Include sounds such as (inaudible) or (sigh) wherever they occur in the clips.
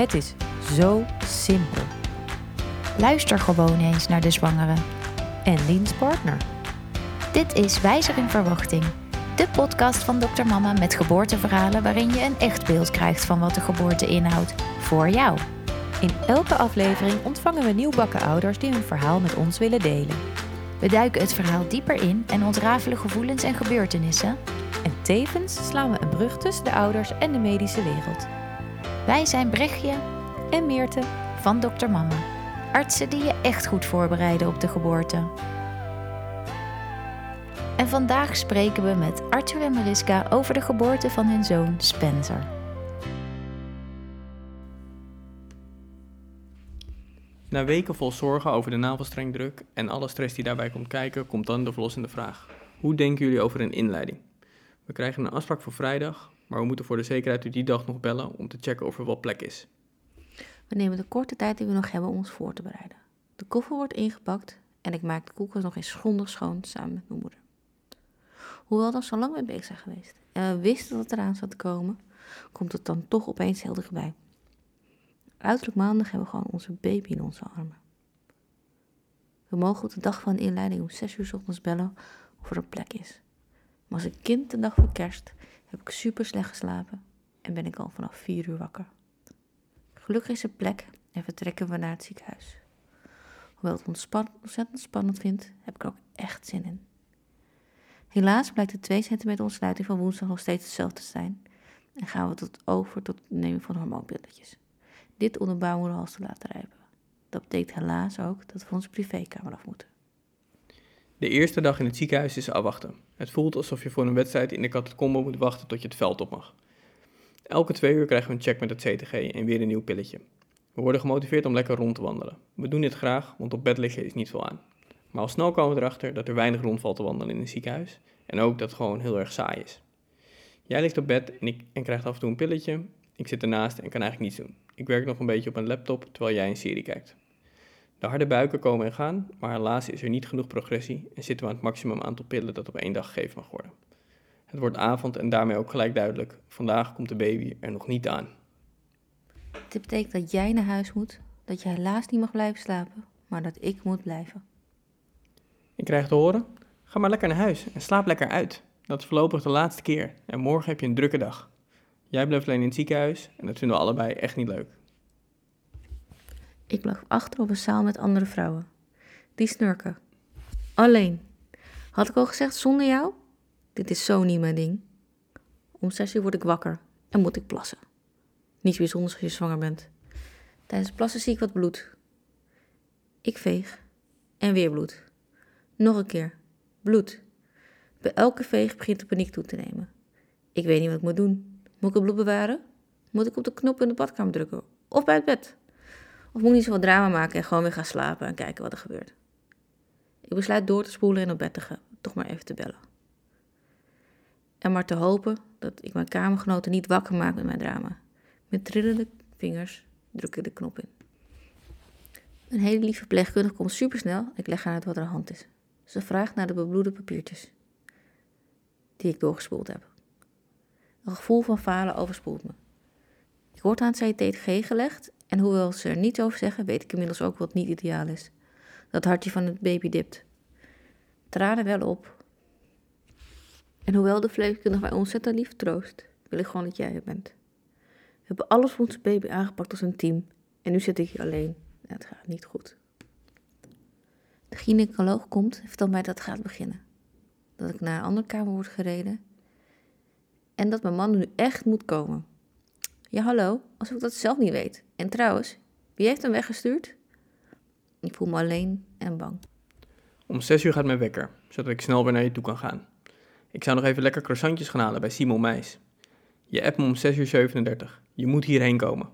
Het is zo simpel. Luister gewoon eens naar de zwangere. En Liens partner. Dit is Wijzer in Verwachting. De podcast van Dr. Mama met geboorteverhalen waarin je een echt beeld krijgt van wat de geboorte inhoudt. Voor jou. In elke aflevering ontvangen we nieuwbakken ouders die hun verhaal met ons willen delen. We duiken het verhaal dieper in en ontrafelen gevoelens en gebeurtenissen. En tevens slaan we een brug tussen de ouders en de medische wereld. Wij zijn Brechtje En Meerte. van Dr. Mama. Artsen die je echt goed voorbereiden op de geboorte. En vandaag spreken we met Arthur en Mariska over de geboorte van hun zoon Spencer. Na weken vol zorgen over de navelstrengdruk en alle stress die daarbij komt kijken, komt dan de verlossende vraag. Hoe denken jullie over een inleiding? We krijgen een afspraak voor vrijdag, maar we moeten voor de zekerheid u die dag nog bellen om te checken of er wel plek is. We nemen de korte tijd die we nog hebben om ons voor te bereiden. De koffer wordt ingepakt en ik maak de koelkast nog eens grondig schoon samen met mijn moeder. Hoewel we zo lang mee bezig zijn geweest en we wisten dat het eraan te komen, komt het dan toch opeens heel dichtbij. Uiterlijk maandag hebben we gewoon onze baby in onze armen. We mogen op de dag van de inleiding om 6 uur 's ochtends bellen of er een plek is. Als een kind de dag voor kerst heb ik super slecht geslapen en ben ik al vanaf 4 uur wakker. Gelukkig is er plek en vertrekken we naar het ziekenhuis. Hoewel het ontzettend spannend vind, heb ik er ook echt zin in. Helaas blijkt de 2 centimeter ontsluiting van woensdag nog steeds hetzelfde te zijn en gaan we tot over tot het nemen van hormoonpilletjes. Dit om de baarmoederhals te laten rijpen. Dat betekent helaas ook dat we onze privékamer af moeten. De eerste dag in het ziekenhuis is afwachten. Het voelt alsof je voor een wedstrijd in de catacombe moet wachten tot je het veld op mag. Elke twee uur krijgen we een check met het CTG en weer een nieuw pilletje. We worden gemotiveerd om lekker rond te wandelen. We doen dit graag, want op bed liggen is niet veel aan. Maar al snel komen we erachter dat er weinig rondvalt te wandelen in een ziekenhuis en ook dat het gewoon heel erg saai is. Jij ligt op bed en, ik, en krijgt af en toe een pilletje. Ik zit ernaast en kan eigenlijk niets doen. Ik werk nog een beetje op een laptop terwijl jij een serie kijkt. De harde buiken komen en gaan, maar helaas is er niet genoeg progressie en zitten we aan het maximum aantal pillen dat op één dag gegeven mag worden. Het wordt avond en daarmee ook gelijk duidelijk, vandaag komt de baby er nog niet aan. Dit betekent dat jij naar huis moet, dat je helaas niet mag blijven slapen, maar dat ik moet blijven. Ik krijg te horen, ga maar lekker naar huis en slaap lekker uit. Dat is voorlopig de laatste keer en morgen heb je een drukke dag. Jij blijft alleen in het ziekenhuis en dat vinden we allebei echt niet leuk. Ik blijf achter op een zaal met andere vrouwen. Die snurken. Alleen. Had ik al gezegd zonder jou? Dit is zo niet mijn ding. Om zes uur word ik wakker en moet ik plassen. Niets bijzonders als je zwanger bent. Tijdens plassen zie ik wat bloed. Ik veeg en weer bloed. Nog een keer. Bloed. Bij elke veeg begint de paniek toe te nemen. Ik weet niet wat ik moet doen. Moet ik het bloed bewaren? Moet ik op de knop in de badkamer drukken? Of bij het bed? Of moet ik niet zoveel drama maken en gewoon weer gaan slapen en kijken wat er gebeurt? Ik besluit door te spoelen en op bed te gaan, toch maar even te bellen. En maar te hopen dat ik mijn kamergenoten niet wakker maak met mijn drama. Met trillende vingers druk ik de knop in. Een hele lieve verpleegkundige komt supersnel. Ik leg haar uit wat er aan de hand is. Ze vraagt naar de bebloede papiertjes. Die ik doorgespoeld heb. Een gevoel van falen overspoelt me. Ik word aan het CTG gelegd en hoewel ze er niets over zeggen, weet ik inmiddels ook wat niet ideaal is. Dat hartje van het baby dipt. Tranen wel op. En hoewel de verpleegkundige mij ontzettend lief troost, wil ik gewoon dat jij er bent. We hebben alles voor onze baby aangepakt als een team. En nu zit ik hier alleen. En het gaat niet goed. De gynaecoloog komt en vertelt mij dat het gaat beginnen. Dat ik naar een andere kamer word gereden. En dat mijn man nu echt moet komen. Ja, hallo, alsof ik dat zelf niet weet. En trouwens, wie heeft hem weggestuurd? Ik voel me alleen en bang. Om 6 uur gaat mijn wekker, zodat ik snel weer naar je toe kan gaan. Ik zou nog even lekker croissantjes gaan halen bij Simon Meis. Je appt me om 6 uur 37. Je moet hierheen komen.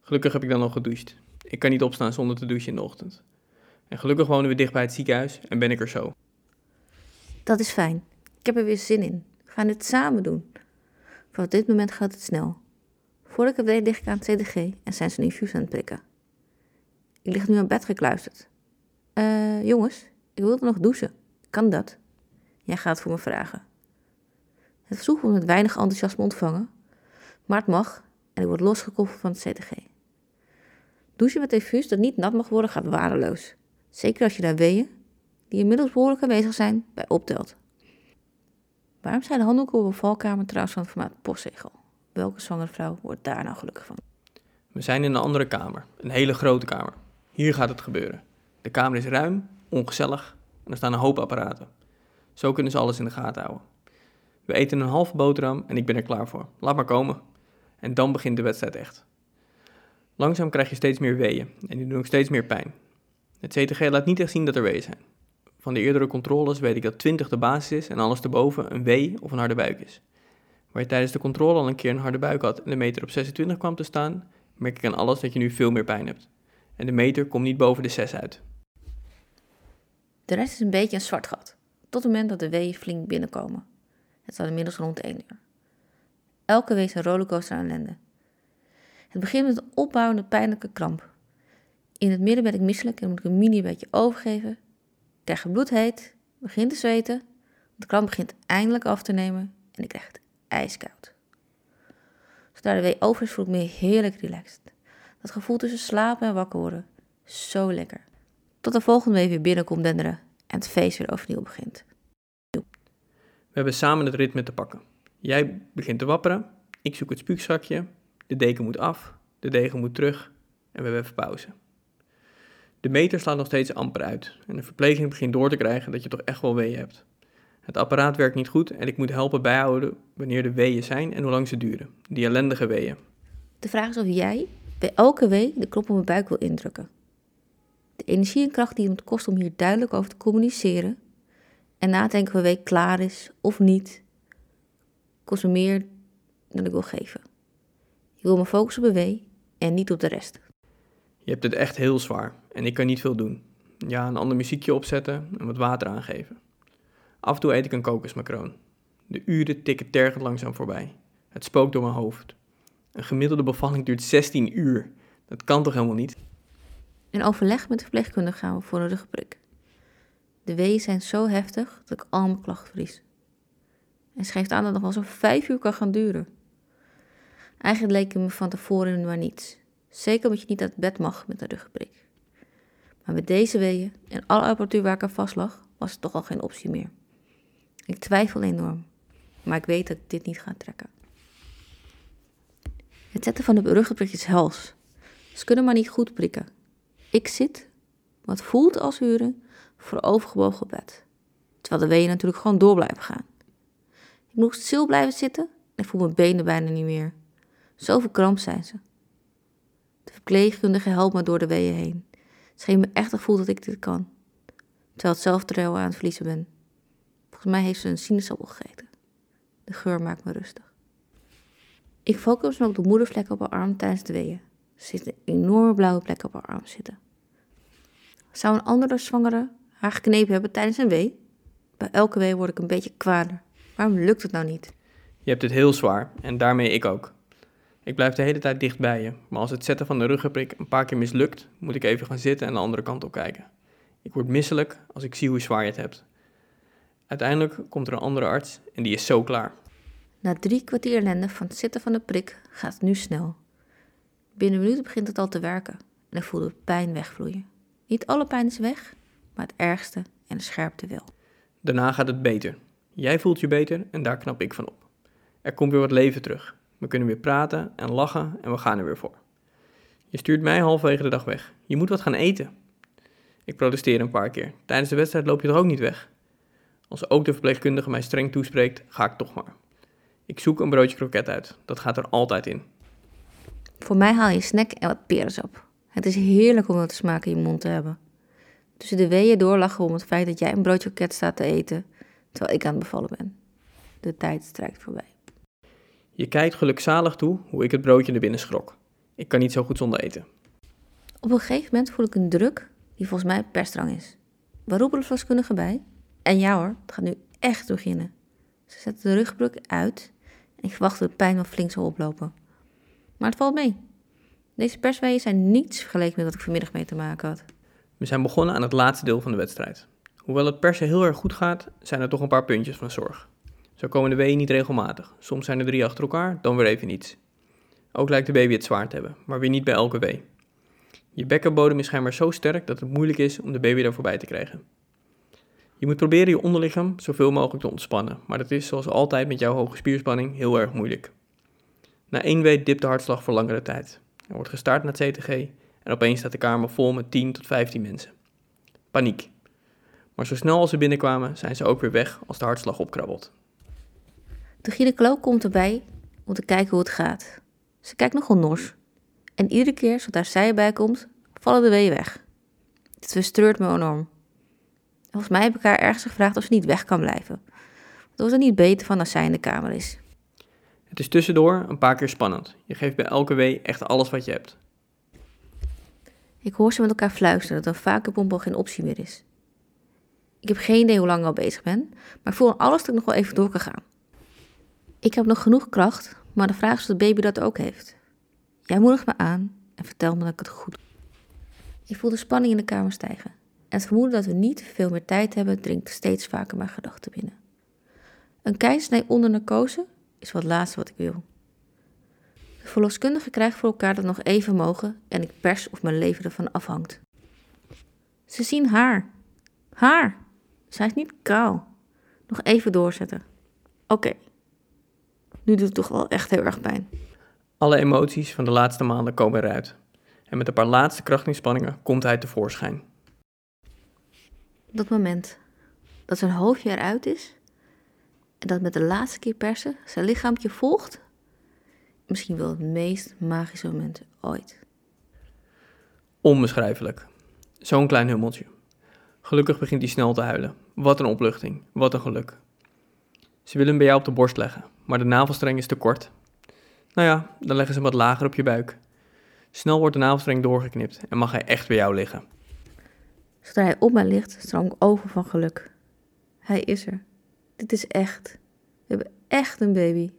Gelukkig heb ik dan al gedoucht. Ik kan niet opstaan zonder te douchen in de ochtend. En gelukkig wonen we dicht bij het ziekenhuis en ben ik er zo. Dat is fijn. Ik heb er weer zin in. We gaan dit samen doen. Op dit moment gaat het snel. Ik het deed, lig ik aan het CDG en zijn ze een infuus aan het prikken. Ik lig nu aan bed gekluisterd. Eh, jongens, ik wilde nog douchen. Kan dat? Jij gaat voor me vragen. Het verzoek wordt met weinig enthousiasme ontvangen, maar het mag die wordt losgekoppeld van het CTG. Douchen met infuus dat niet nat mag worden gaat waardeloos. Zeker als je daar weeën, die inmiddels behoorlijk aanwezig zijn, bij optelt. Waarom zijn de handdoeken op een valkamer trouwens van het formaat postzegel? Welke zwangere vrouw wordt daar nou gelukkig van? We zijn in een andere kamer, een hele grote kamer. Hier gaat het gebeuren. De kamer is ruim, ongezellig en er staan een hoop apparaten. Zo kunnen ze alles in de gaten houden. We eten een halve boterham en ik ben er klaar voor. Laat maar komen. En dan begint de wedstrijd echt. Langzaam krijg je steeds meer weeën en die doen ook steeds meer pijn. Het CTG laat niet echt zien dat er weeën zijn. Van de eerdere controles weet ik dat 20 de basis is en alles erboven een wee of een harde buik is. Waar je tijdens de controle al een keer een harde buik had en de meter op 26 kwam te staan, merk ik aan alles dat je nu veel meer pijn hebt. En de meter komt niet boven de 6 uit. De rest is een beetje een zwart gat, tot het moment dat de weeën flink binnenkomen. Het staat inmiddels rond 1 uur. Elke wee is een rollercoaster aan ellende. Het begint met een opbouwende pijnlijke kramp. In het midden ben ik misselijk en moet ik een mini beetje overgeven. Het bloed heet, begin te zweten. De kramp begint eindelijk af te nemen en ik krijg het ijskoud. Zodra de wee over is, voel ik me heerlijk relaxed. Dat gevoel tussen slapen en wakker worden, zo lekker. Tot de volgende wee weer binnenkomt denderen en het feest weer overnieuw begint. We hebben samen het ritme te pakken. Jij begint te wapperen, ik zoek het spuugzakje, de deken moet af, de degen moet terug en we hebben even pauze. De meter slaat nog steeds amper uit en de verpleging begint door te krijgen dat je toch echt wel weeën hebt. Het apparaat werkt niet goed en ik moet helpen bijhouden wanneer de weeën zijn en hoe lang ze duren. Die ellendige weeën. De vraag is of jij bij elke wee de knop op mijn buik wil indrukken. De energie en kracht die het kost om hier duidelijk over te communiceren en na te denken of een week klaar is of niet, kost me meer dan ik wil geven. Ik wil me focussen op de wee en niet op de rest. Je hebt het echt heel zwaar en ik kan niet veel doen. Ja, een ander muziekje opzetten en wat water aangeven. Af en toe eet ik een kokosmacroon. De uren tikken tergend langzaam voorbij. Het spookt door mijn hoofd. Een gemiddelde bevalling duurt 16 uur. Dat kan toch helemaal niet? In overleg met de verpleegkundige gaan we voor een ruggenprik. De weeën zijn zo heftig dat ik al mijn klachten verlies. En geeft aan dat het nog wel zo'n vijf uur kan gaan duren. Eigenlijk leek het me van tevoren maar niets. Zeker omdat je niet uit bed mag met een ruggenprik. Maar met deze weeën en alle apparatuur waar ik aan vast lag, was het toch al geen optie meer. Ik twijfel enorm, maar ik weet dat ik dit niet ga trekken. Het zetten van de ruggenprik is hels. Ze kunnen maar niet goed prikken. Ik zit, wat voelt als huren, voor overgebogen bed. Terwijl de weeën natuurlijk gewoon door blijven gaan. Ik moest stil blijven zitten en ik voel mijn benen bijna niet meer. Zo verkrampt zijn ze. De verpleegkundige helpt me door de weeën heen. Ze geeft me echt het gevoel dat ik dit kan. Terwijl het zelf aan het verliezen ben. Volgens mij heeft ze een sinaasappel gegeten. De geur maakt me rustig. Ik focus me op de moedervlek op haar arm tijdens de weeën. Er zit een enorme blauwe plek op haar arm zitten. Zou een andere zwangere haar geknepen hebben tijdens een wee? Bij elke wee word ik een beetje kwader. Waarom lukt het nou niet? Je hebt het heel zwaar en daarmee ik ook. Ik blijf de hele tijd dicht bij je, maar als het zetten van de ruggenprik een paar keer mislukt, moet ik even gaan zitten en de andere kant op kijken. Ik word misselijk als ik zie hoe zwaar je het hebt. Uiteindelijk komt er een andere arts en die is zo klaar. Na drie kwartier ellende van het zitten van de prik gaat het nu snel. Binnen een minuut begint het al te werken en ik voel de pijn wegvloeien. Niet alle pijn is weg, maar het ergste en de scherpte wel. Daarna gaat het beter. Jij voelt je beter en daar knap ik van op. Er komt weer wat leven terug. We kunnen weer praten en lachen en we gaan er weer voor. Je stuurt mij halverwege de dag weg. Je moet wat gaan eten. Ik protesteer een paar keer. Tijdens de wedstrijd loop je er ook niet weg. Als ook de verpleegkundige mij streng toespreekt, ga ik toch maar. Ik zoek een broodje kroket uit. Dat gaat er altijd in. Voor mij haal je snack en wat perensap. Het is heerlijk om dat smaak in je mond te hebben. Tussen de weeën door lachen om het feit dat jij een broodje kroket staat te eten, terwijl ik aan het bevallen ben. De tijd strijkt voorbij. Je kijkt gelukzalig toe hoe ik het broodje naar binnen schrok. Ik kan niet zo goed zonder eten. Op een gegeven moment voel ik een druk die volgens mij persdrang is. We roepen de verloskundige bij. En ja hoor, het gaat nu echt beginnen. Ze zetten de rugbruk uit en ik verwacht dat de pijn wel flink zal oplopen. Maar het valt mee. Deze persweeën zijn niets vergeleken met wat ik vanmiddag mee te maken had. We zijn begonnen aan het laatste deel van de wedstrijd. Hoewel het persen heel erg goed gaat, zijn er toch een paar puntjes van zorg. Zo komen de weeën niet regelmatig. Soms zijn er drie achter elkaar, dan weer even niets. Ook lijkt de baby het zwaar te hebben, maar weer niet bij elke wee. Je bekkenbodem is schijnbaar zo sterk dat het moeilijk is om de baby daar voorbij te krijgen. Je moet proberen je onderlichaam zoveel mogelijk te ontspannen, maar dat is zoals altijd met jouw hoge spierspanning heel erg moeilijk. Na één week dipt de hartslag voor langere tijd. Er wordt gestart naar het CTG en opeens staat de kamer vol met 10 tot 15 mensen. Paniek. Maar zo snel als ze binnenkwamen, zijn ze ook weer weg als de hartslag opkrabbelt. De gynaecoloog komt erbij om te kijken hoe het gaat. Ze kijkt nogal nors. En iedere keer zodra zij erbij komt, vallen de weeën weg. Dit frustreert me enorm. Volgens mij heb ik haar ergens gevraagd of ze niet weg kan blijven. Want was er niet beter van als zij in de kamer is. Het is tussendoor een paar keer spannend. Je geeft bij elke wee echt alles wat je hebt. Ik hoor ze met elkaar fluisteren dat een vacuumpomp al geen optie meer is. Ik heb geen idee hoe lang ik al bezig ben, maar ik voel aan alles dat ik nog wel even door kan gaan. Ik heb nog genoeg kracht, maar de vraag is of de baby dat ook heeft. Jij moedigt me aan en vertel me dat ik het goed doe. Ik voel de spanning in de kamer stijgen. En het vermoeden dat we niet veel meer tijd hebben, dringt steeds vaker mijn gedachten binnen. Een keizersnee onder narcose is wat laatste wat ik wil. De verloskundige krijgt voor elkaar dat nog even mogen en ik pers of mijn leven ervan afhangt. Ze zien haar. Haar. Zij is niet kaal. Nog even doorzetten. Oké. Nu doet het toch wel echt heel erg pijn. Alle emoties van de laatste maanden komen eruit. En met een paar laatste krachtinspanningen komt hij tevoorschijn. Dat moment. Dat zijn hoofdje eruit is. En dat met de laatste keer persen zijn lichaampje volgt. Misschien wel het meest magische moment ooit. Onbeschrijfelijk. Zo'n klein hummeltje. Gelukkig begint hij snel te huilen. Wat een opluchting. Wat een geluk. Ze willen hem bij jou op de borst leggen, maar de navelstreng is te kort. Nou ja, dan leggen ze hem wat lager op je buik. Snel wordt de navelstreng doorgeknipt en mag hij echt bij jou liggen. Zodra hij op mij ligt, stroom ik over van geluk. Hij is er. Dit is echt. We hebben echt een baby.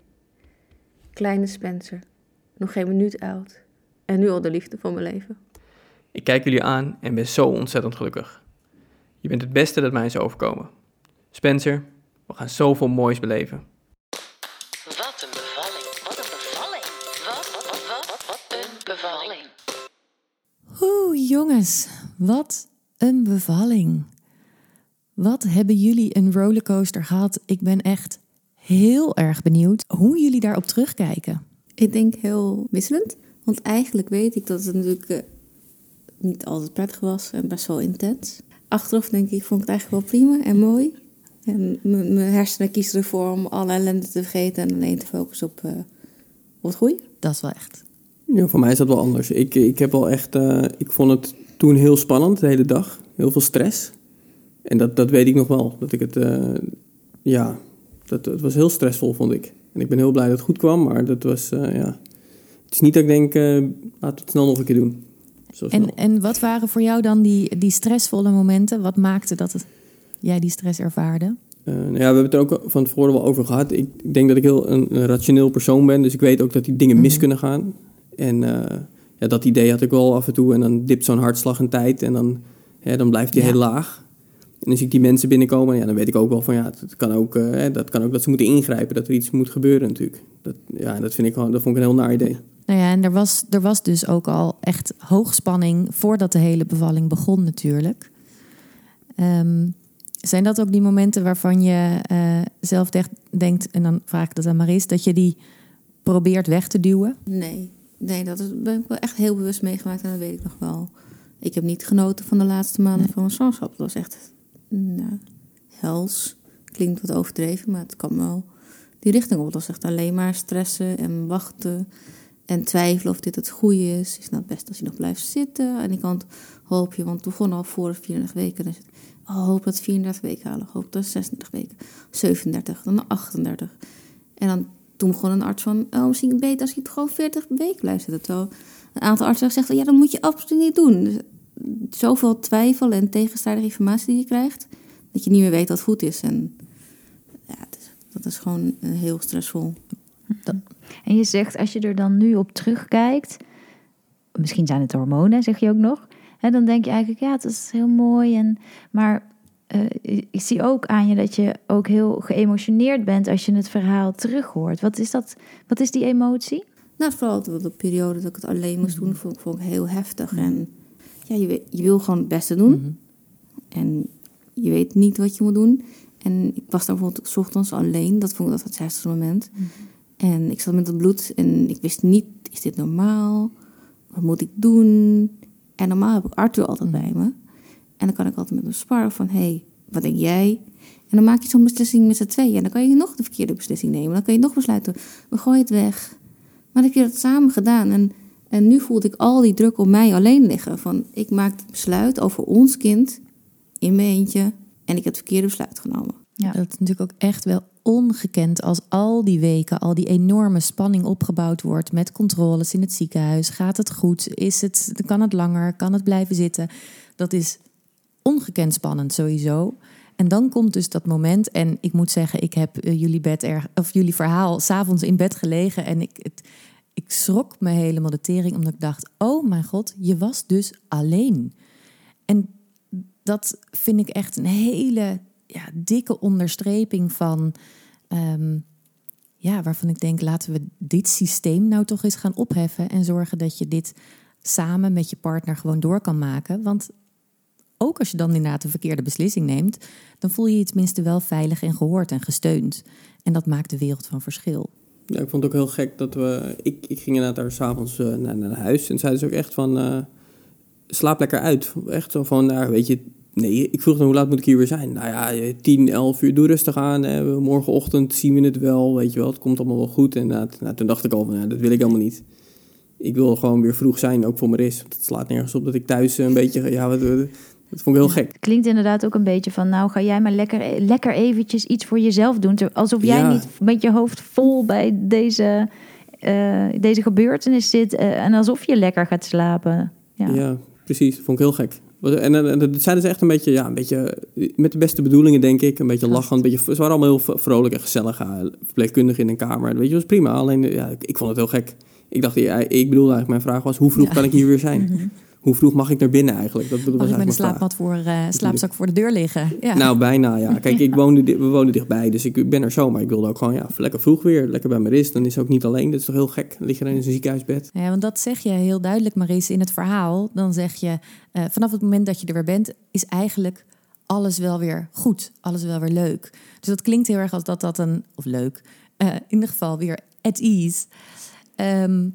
Kleine Spencer. Nog geen minuut oud. En nu al de liefde van mijn leven. Ik kijk jullie aan en ben zo ontzettend gelukkig. Je bent het beste dat mij is overkomen. Spencer, we gaan zoveel moois beleven. Wat een bevalling. Wat een bevalling. Wat, wat, wat, wat, wat, wat een bevalling. Oeh, jongens, wat een bevalling. Wat hebben jullie een rollercoaster gehad? Ik ben echt heel erg benieuwd hoe jullie daarop terugkijken. Ik denk heel wisselend. Want eigenlijk weet ik dat het natuurlijk eh, niet altijd prettig was en best wel intens. Achteraf denk ik, vond ik het eigenlijk wel prima en mooi. En mijn hersenen kiezen ervoor om alle ellende te vergeten en alleen te focussen op, eh, op het goede. Dat is wel echt. Ja, voor mij is dat wel anders. Ik, ik heb wel echt, eh, ik vond het toen heel spannend de hele dag. Heel veel stress. En dat, dat weet ik nog wel. Dat ik het, eh, ja, dat, het was heel stressvol vond ik. En ik ben heel blij dat het goed kwam, maar dat was, eh, ja. Het is niet dat ik denk, eh laten we het snel nog een keer doen. En, en wat waren voor jou dan die, die stressvolle momenten? Wat maakte dat het, jij die stress ervaarde? Nou ja, we hebben het er ook van tevoren wel over gehad. Ik, ik denk dat ik heel een, een rationeel persoon ben, dus ik weet ook dat die dingen mis kunnen gaan. En ja, dat idee had ik wel af en toe. En dan dipt zo'n hartslag een tijd en dan, hè, dan blijft die Ja. heel laag. En dan zie ik die mensen binnenkomen, ja, dan weet ik ook wel van ja, het kan ook, eh, hè, dat kan ook dat ze moeten ingrijpen, dat er iets moet gebeuren natuurlijk. Dat, ja, dat, vind ik, wel- dat vond ik een heel naar idee. Nou ja, en er was, er was dus ook al echt hoogspanning voordat de hele bevalling begon natuurlijk. Ehm, zijn dat ook die momenten waarvan je eh, zelf dech- denkt, en dan vraag ik dat aan Maris, dat je die probeert weg te duwen? Nee, nee, dat is, ben ik wel echt heel bewust meegemaakt en dat weet ik nog wel. Ik heb niet genoten van de laatste maanden van mijn zwangerschap. Dat was echt nou, hels. Klinkt wat overdreven, maar het kan wel die richting op. Het was echt alleen maar stressen en wachten en twijfelen of dit het goede is. Is het nou het best als je nog blijft zitten? Aan die kant hoop je, want het begon al voor de 34 weken. Dus oh, hoop dat het 34 weken halen, hoop dat het 36 weken, 37, dan 38. En dan toen begon een arts van, oh, misschien beter als je het gewoon 40 weken blijft zitten. Terwijl een aantal artsen zegt, ja, dat moet je absoluut niet doen. Dus zoveel twijfel en tegenstrijdige informatie die je krijgt, dat je niet meer weet wat goed is. En ja, het is- dat is gewoon eh, heel stressvol. En je zegt, als je er dan nu op terugkijkt, misschien zijn het hormonen, zeg je ook nog. Hè, dan denk je eigenlijk, ja, het is heel mooi. En, maar eh, ik zie ook aan je dat je ook heel geëmotioneerd bent als je het verhaal terughoort. Wat is, dat, wat is die emotie? Nou, vooral de, de periode dat ik het alleen moest doen, vond, ik- vond ik heel heftig. En ja, je, je wil gewoon het beste doen. Mhm. En je weet niet wat je moet doen. En ik was dan bijvoorbeeld 's ochtends alleen. Dat vond ik altijd het heftigste moment. En ik zat met het bloed en ik wist niet, is dit normaal? Wat moet ik doen? En normaal heb ik Arthur altijd bij me. En dan kan ik altijd met hem sparren van, hé, hey, wat denk jij? En dan maak je zo'n beslissing met z'n tweeën. En dan kan je nog de verkeerde beslissing nemen. Dan kan je nog besluiten, we gooien het weg. Maar dan heb je dat samen gedaan. En, en nu voelde ik al die druk op mij alleen liggen. Van, ik maak het besluit over ons kind in mijn eentje. En ik heb het verkeerde besluit genomen. Ja. Dat is natuurlijk ook echt wel ongekend als al die weken, al die enorme spanning opgebouwd wordt met controles in het ziekenhuis. Gaat het goed? Is het, kan het langer? Kan het blijven zitten? Dat is ongekend spannend sowieso. En dan komt dus dat moment. En ik moet zeggen, ik heb eh, jullie bed erg, of jullie verhaal s'avonds in bed gelegen. En ik, het, ik schrok me helemaal de tering, omdat ik dacht: Oh mijn god, je was dus alleen. En dat vind ik echt een hele ja, dikke onderstreping van. ehm, ja, waarvan ik denk, laten we dit systeem nou toch eens gaan opheffen en zorgen dat je dit samen met je partner gewoon door kan maken. Want ook als je dan inderdaad een verkeerde beslissing neemt, dan voel je je tenminste wel veilig en gehoord en gesteund. En dat maakt de wereld van verschil. Ja, ik vond het ook heel gek dat we... Ik, ik ging inderdaad daar s'avonds eh naar, naar huis. En zeiden ze ook echt van... eh, slaap lekker uit. Echt zo van, nou, weet je... Nee, ik vroeg dan hoe laat moet ik hier weer zijn? Nou ja, eh, 10, 11 uur, doe rustig aan. Eh, morgenochtend zien we het wel, weet je wel. Het komt allemaal wel goed. En nou, nou, toen dacht ik al van, ja, dat wil ik helemaal niet. Ik wil gewoon weer vroeg zijn, ook voor mijn ris. Het slaat nergens op dat ik thuis een beetje... Ja, wat- dat vond ik heel gek. Klinkt inderdaad ook een beetje van, nou ga jij maar lekker, lekker eventjes iets voor jezelf doen. Alsof jij Ja. niet met je hoofd vol bij deze, eh, deze gebeurtenis zit. eh, en alsof je lekker gaat slapen. Ja. Ja, precies. Vond ik heel gek. En, en, en dat zeiden ze echt een beetje, ja, een beetje met de beste bedoelingen, denk ik. Een beetje lachen. Een beetje, ze waren allemaal heel vrolijk en gezellig. ja, Verpleegkundig in een kamer. Weet je, dat was prima. Alleen, ja, ik, ik vond het heel gek. Ik dacht, ja, ik bedoel eigenlijk, mijn vraag was, hoe vroeg kan ik hier weer zijn? (laughs) Hoe vroeg mag ik naar binnen eigenlijk? Dat Als ik met een slaapmat voor, eh, slaapzak voor de deur liggen. Ja. Nou, bijna, ja. (laughs) Kijk, ik woonde, we woonden dichtbij, dus ik ben er zo. Maar ik wilde ook gewoon, ja, lekker vroeg weer. Lekker bij mijn ris. Dan is ook niet alleen. Dat is toch heel gek. Dan lig je dan in een ziekenhuisbed. Ja, want dat zeg je heel duidelijk, Maries, in het verhaal. Dan zeg je, eh, vanaf het moment dat je er weer bent, is eigenlijk alles wel weer goed. Alles wel weer leuk. Dus dat klinkt heel erg als dat dat een, of leuk, eh, in ieder geval weer at ease. Ehm,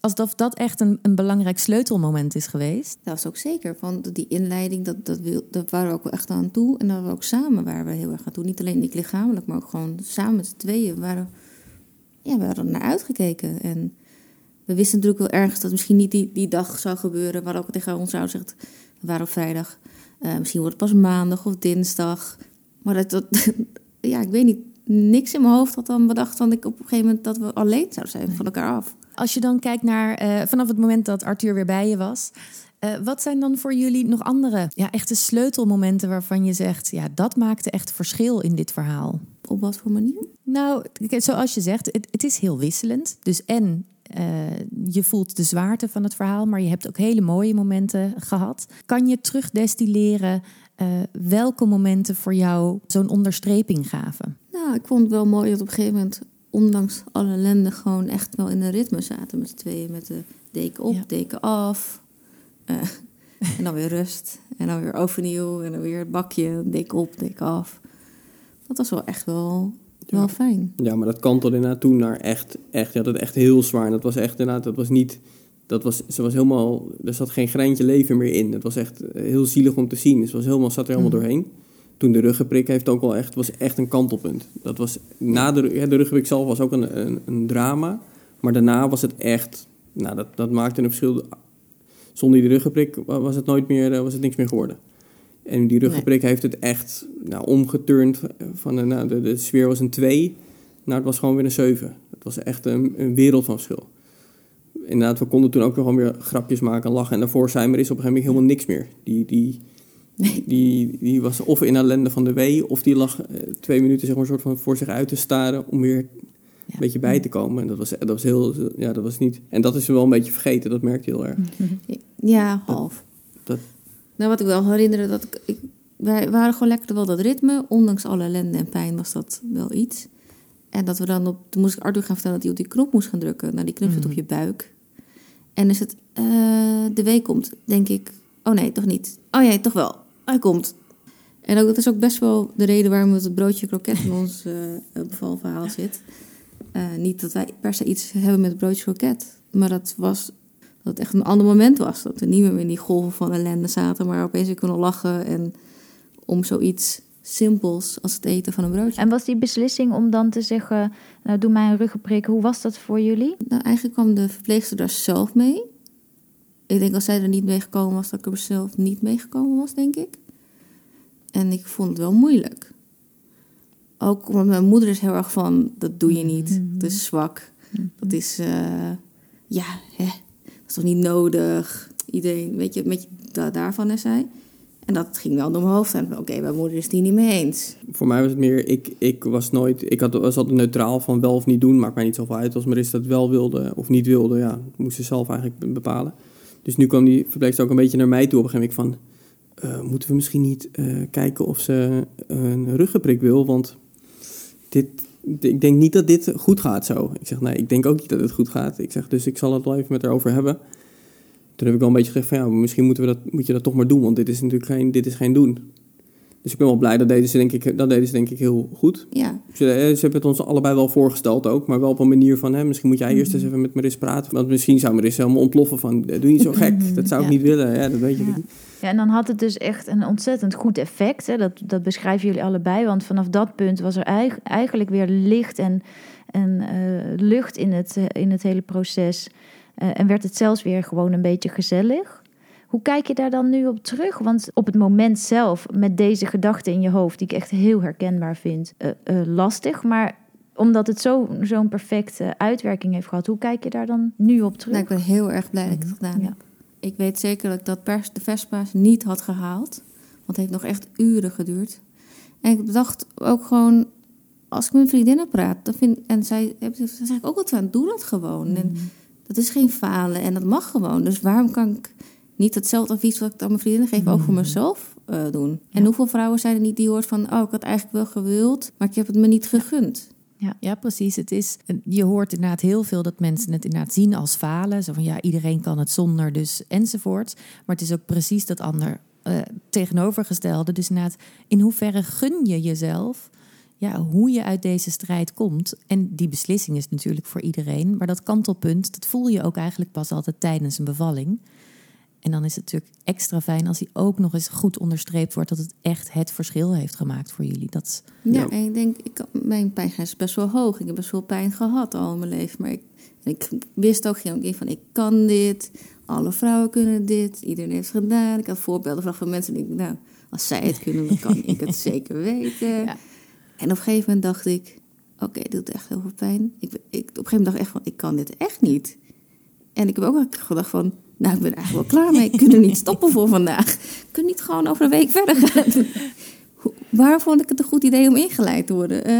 alsof dat echt een, een belangrijk sleutelmoment is geweest. Dat was ook zeker. Van die inleiding, dat, dat, wil, dat waren we ook echt aan toe. En dat waren we ook samen waren we heel erg aan toe. Niet alleen ik lichamelijk, maar ook gewoon samen met z'n tweeën. We waren, ja, we hadden naar uitgekeken. En we wisten natuurlijk wel ergens dat misschien niet die, die dag zou gebeuren. Maar ook tegen ons zou zegt, we waren op vrijdag. Eh, misschien wordt het pas maandag of dinsdag. Maar dat, (laughs) ja, ik weet niet. Niks in mijn hoofd had dan bedacht van ik op een gegeven moment dat we alleen zouden zijn van elkaar af. Als je dan kijkt naar eh, vanaf het moment dat Arthur weer bij je was. eh, wat zijn dan voor jullie nog andere ja, echte sleutelmomenten waarvan je zegt, ja, dat maakte echt verschil in dit verhaal? Op wat voor manier? Nou, zoals je zegt, het, het is heel wisselend. Dus en eh, je voelt de zwaarte van het verhaal, maar je hebt ook hele mooie momenten gehad. Kan je terugdestilleren welke momenten voor jou zo'n onderstreping gaven? Nou, ik vond het wel mooi dat op een gegeven moment, ondanks alle ellende, gewoon echt wel in een ritme zaten met z'n tweeën. Met de deken op, Ja. deken af. Eh, (laughs) en dan weer rust. En dan weer overnieuw. En dan weer het bakje, deken op, deken af. Dat was wel echt wel, wel fijn. Ja, maar dat kantelde inderdaad toen naar echt, echt, ja, dat echt heel zwaar. En dat was echt inderdaad, dat was niet, dat was, ze was helemaal, er zat geen greintje leven meer in. Het was echt eh, heel zielig om te zien. Ze was helemaal, zat er helemaal Mm. doorheen. Toen de ruggenprik heeft ook wel echt, was echt een kantelpunt. Dat was, na de, ja, de ruggenprik zelf was ook een, een, een drama. Maar daarna was het echt, nou, dat, dat maakte een verschil. Zonder die ruggenprik wa- was het nooit meer, eh, was het niks meer geworden. En die ruggenprik heeft het echt nou, omgeturnd. Van, een- nou, de, de sfeer was een 2. Nou, het was gewoon weer een 7. Het was echt een, een wereld van verschil. Inderdaad, we konden toen ook nog gewoon weer grapjes maken en lachen. En daarvoor zijn er is op een gegeven moment helemaal niks meer. Die, die, die, die was of in ellende van de wee, of die lag eh, twee minuten zeg maar, soort van voor zich uit te staren om weer een beetje bij te komen. En dat was, dat was heel, ja, dat was niet. En dat is wel een beetje vergeten, dat merkte je heel erg. (laughs) Ja, half. Dat, Nou, wat ik wel herinnerde, dat ik, ik- wij waren gewoon lekker wel dat ritme. Ondanks alle ellende en pijn was dat wel iets. En dat we dan op, toen moest ik Arthur gaan vertellen dat hij op die knop moest gaan drukken. Nou, die knop zit op je buik. En is het, eh, de week komt, denk ik, oh nee, toch niet. Oh ja, toch wel, hij komt. En ook, dat is ook best wel de reden waarom het broodje kroket in ons eh, bevalverhaal zit. Eh, niet dat wij per se iets hebben met het broodje kroket. Maar dat was dat het echt een ander moment was. Dat we niet meer in die golven van ellende zaten, maar opeens weer kunnen lachen. En om zoiets simpels als het eten van een broodje. En was die beslissing om dan te zeggen, nou doe mij een ruggenprik, hoe was dat voor jullie? Nou, eigenlijk kwam de verpleegster daar zelf mee. Ik denk als zij er niet mee gekomen was, dat ik er zelf niet mee gekomen was, denk ik. En ik vond het wel moeilijk. Ook omdat mijn moeder is heel erg van, dat doe je niet. Dat is zwak. Dat is, eh, ja, hè, dat is toch niet nodig. Iedereen, weet je, met je, da- daarvan is zij. En dat ging wel door mijn hoofd. En oké, mijn moeder is het hier niet mee eens. Voor mij was het meer, ik, ik was nooit, ik had, was altijd neutraal van wel of niet doen. Maakt mij niet zoveel uit. Als Marissa dat wel wilde of niet wilde, ja, moest ze zelf eigenlijk be- bepalen. Dus nu kwam die verpleegster ook een beetje naar mij toe op een gegeven moment van... eh, moeten we misschien niet eh, kijken of ze een ruggenprik wil? Want dit, ik denk niet dat dit goed gaat zo. Ik zeg, nee, ik denk ook niet dat het goed gaat. Ik zeg, dus ik zal het wel even met haar over hebben. Toen heb ik wel een beetje gezegd van, ja, misschien moeten we dat, moet je dat toch maar doen. Want dit is natuurlijk geen, dit is geen doen. Dus ik ben wel blij, dat deden ze denk ik, dat deden ze denk ik heel goed. Ja, Ze, eh, ze hebben het ons allebei wel voorgesteld ook, maar wel op een manier van, hè, misschien moet jij eerst eens even met Maris praten. Want misschien zou Maris helemaal ontploffen van, doe niet zo gek, (laughs) dat zou ik Ja. niet willen. Ja, dat weet je Ja. niet. Ja, en dan had het dus echt een ontzettend goed effect. Hè? Dat, dat beschrijven jullie allebei. Want vanaf dat punt was er eig- eigenlijk weer licht en, en eh, lucht in het, eh, in het hele proces. Eh, en werd het zelfs weer gewoon een beetje gezellig. Hoe kijk je daar dan nu op terug? Want op het moment zelf, met deze gedachten in je hoofd, die ik echt heel herkenbaar vind, eh, eh, lastig. Maar omdat het zo- zo'n perfecte uitwerking heeft gehad, hoe kijk je daar dan nu op terug? nou, ik ben heel erg blij dat ik het gedaan Ja. heb. Ik weet zeker dat pers, de Vespa's niet had gehaald. Want het heeft nog echt uren geduurd. En ik dacht ook gewoon, als ik met mijn vriendinnen praat, dan vind, en zij, zeg ik ook altijd aan, doe dat gewoon. En dat is geen falen en dat mag gewoon. Dus waarom kan ik niet hetzelfde advies wat ik aan mijn vriendinnen geef ook voor mezelf eh, doen? En hoeveel vrouwen zijn er niet die hoort van, oh, ik had eigenlijk wel gewild, maar ik heb het me niet gegund. Ja, precies. Het is, je hoort inderdaad heel veel dat mensen het inderdaad zien als falen. Zo van ja, iedereen kan het zonder, dus enzovoort. Maar het is ook precies dat ander eh, tegenovergestelde. Dus inderdaad, in hoeverre gun je jezelf ja, hoe je uit deze strijd komt? En die beslissing is natuurlijk voor iedereen. Maar dat kantelpunt, dat voel je ook eigenlijk pas altijd tijdens een bevalling. En dan is het natuurlijk extra fijn als die ook nog eens goed onderstreept wordt... dat het echt het verschil heeft gemaakt voor jullie. Dat is Ja, Ja. en ik denk, ik, mijn pijngrens is best wel hoog. Ik heb best wel pijn gehad al in mijn leven. Maar ik, ik wist ook geen keer van, ik kan dit. Alle vrouwen kunnen dit. Iedereen heeft het gedaan. Ik had voorbeelden van- van mensen die ik, nou, als zij het kunnen, dan kan ik het (laughs) zeker weten. Ja. En op een gegeven moment dacht ik, oké, dit doet echt heel veel pijn. Ik, ik, op een gegeven moment dacht ik echt van, ik kan dit echt niet. En ik heb ook wel gedacht van, nou, ik ben eigenlijk wel klaar mee. Ik kan er niet (laughs) stoppen voor vandaag. Ik kan niet gewoon over een week verder gaan. Hoe- Waar vond ik het een goed idee om ingeleid te worden? Eh,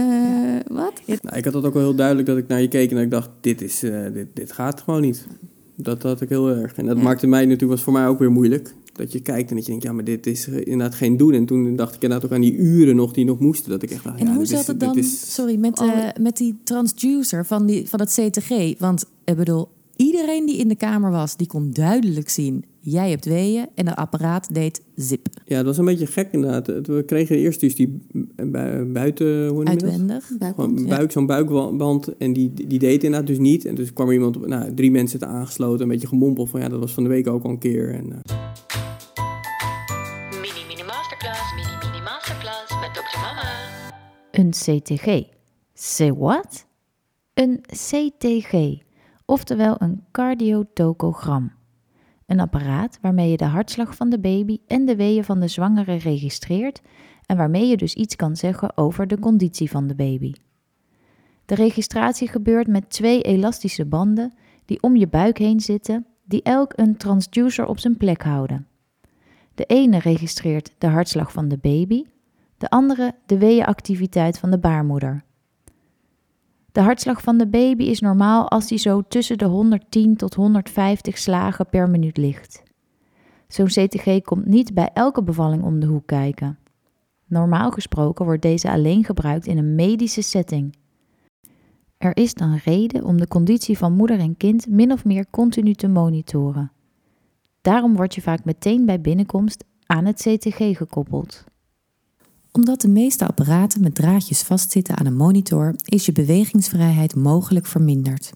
Wat? Nou, ik had dat ook wel heel duidelijk dat ik naar je keek en dat ik dacht, dit, is, eh, dit, dit gaat gewoon niet. Dat had ik heel erg. En dat Ja. maakte mij natuurlijk, was voor mij ook weer moeilijk. Dat je kijkt en dat je denkt, ja, maar dit is inderdaad geen doen. En toen dacht ik inderdaad ook aan die uren nog die nog moesten. Dat ik echt dacht, En ja, hoe zat is- het dan, is- sorry, met, eh, met die transducer van, die, van het CTG? Want ik bedoel, iedereen die in de kamer was, die kon duidelijk zien... jij hebt weeën en het apparaat deed zip, Ja, dat was een beetje gek inderdaad. Het- We kregen eerst dus die bu- buiten, hoe uitwendig. Gewoon Buikband? Ja. buik, zo'n buikband. En die, die deed inderdaad dus niet. En dus kwam er iemand, nou, drie mensen te aangesloten. Een beetje gemompeld van, ja, dat was van de week ook al een keer. En, eh, Mini Mini Masterclass, Mini Mini Masterclass met Dr. Mama. Een CTG. Say what? Een CTG, oftewel een cardiotocogram. Een apparaat waarmee je de hartslag van de baby en de weeën van de zwangere registreert en waarmee je dus iets kan zeggen over de conditie van de baby. De registratie gebeurt met twee elastische banden die om je buik heen zitten, die elk een transducer op zijn plek houden. De ene registreert de hartslag van de baby, de andere de weeënactiviteit van de baarmoeder. De hartslag van de baby is normaal als die zo tussen de 110 tot 150 slagen per minuut ligt. Zo'n CTG komt niet bij elke bevalling om de hoek kijken. Normaal gesproken wordt deze alleen gebruikt in een medische setting. Er is dan reden om de conditie van moeder en kind min of meer continu te monitoren. Daarom word je vaak meteen bij binnenkomst aan het CTG gekoppeld. Omdat de meeste apparaten met draadjes vastzitten aan een monitor, is je bewegingsvrijheid mogelijk verminderd.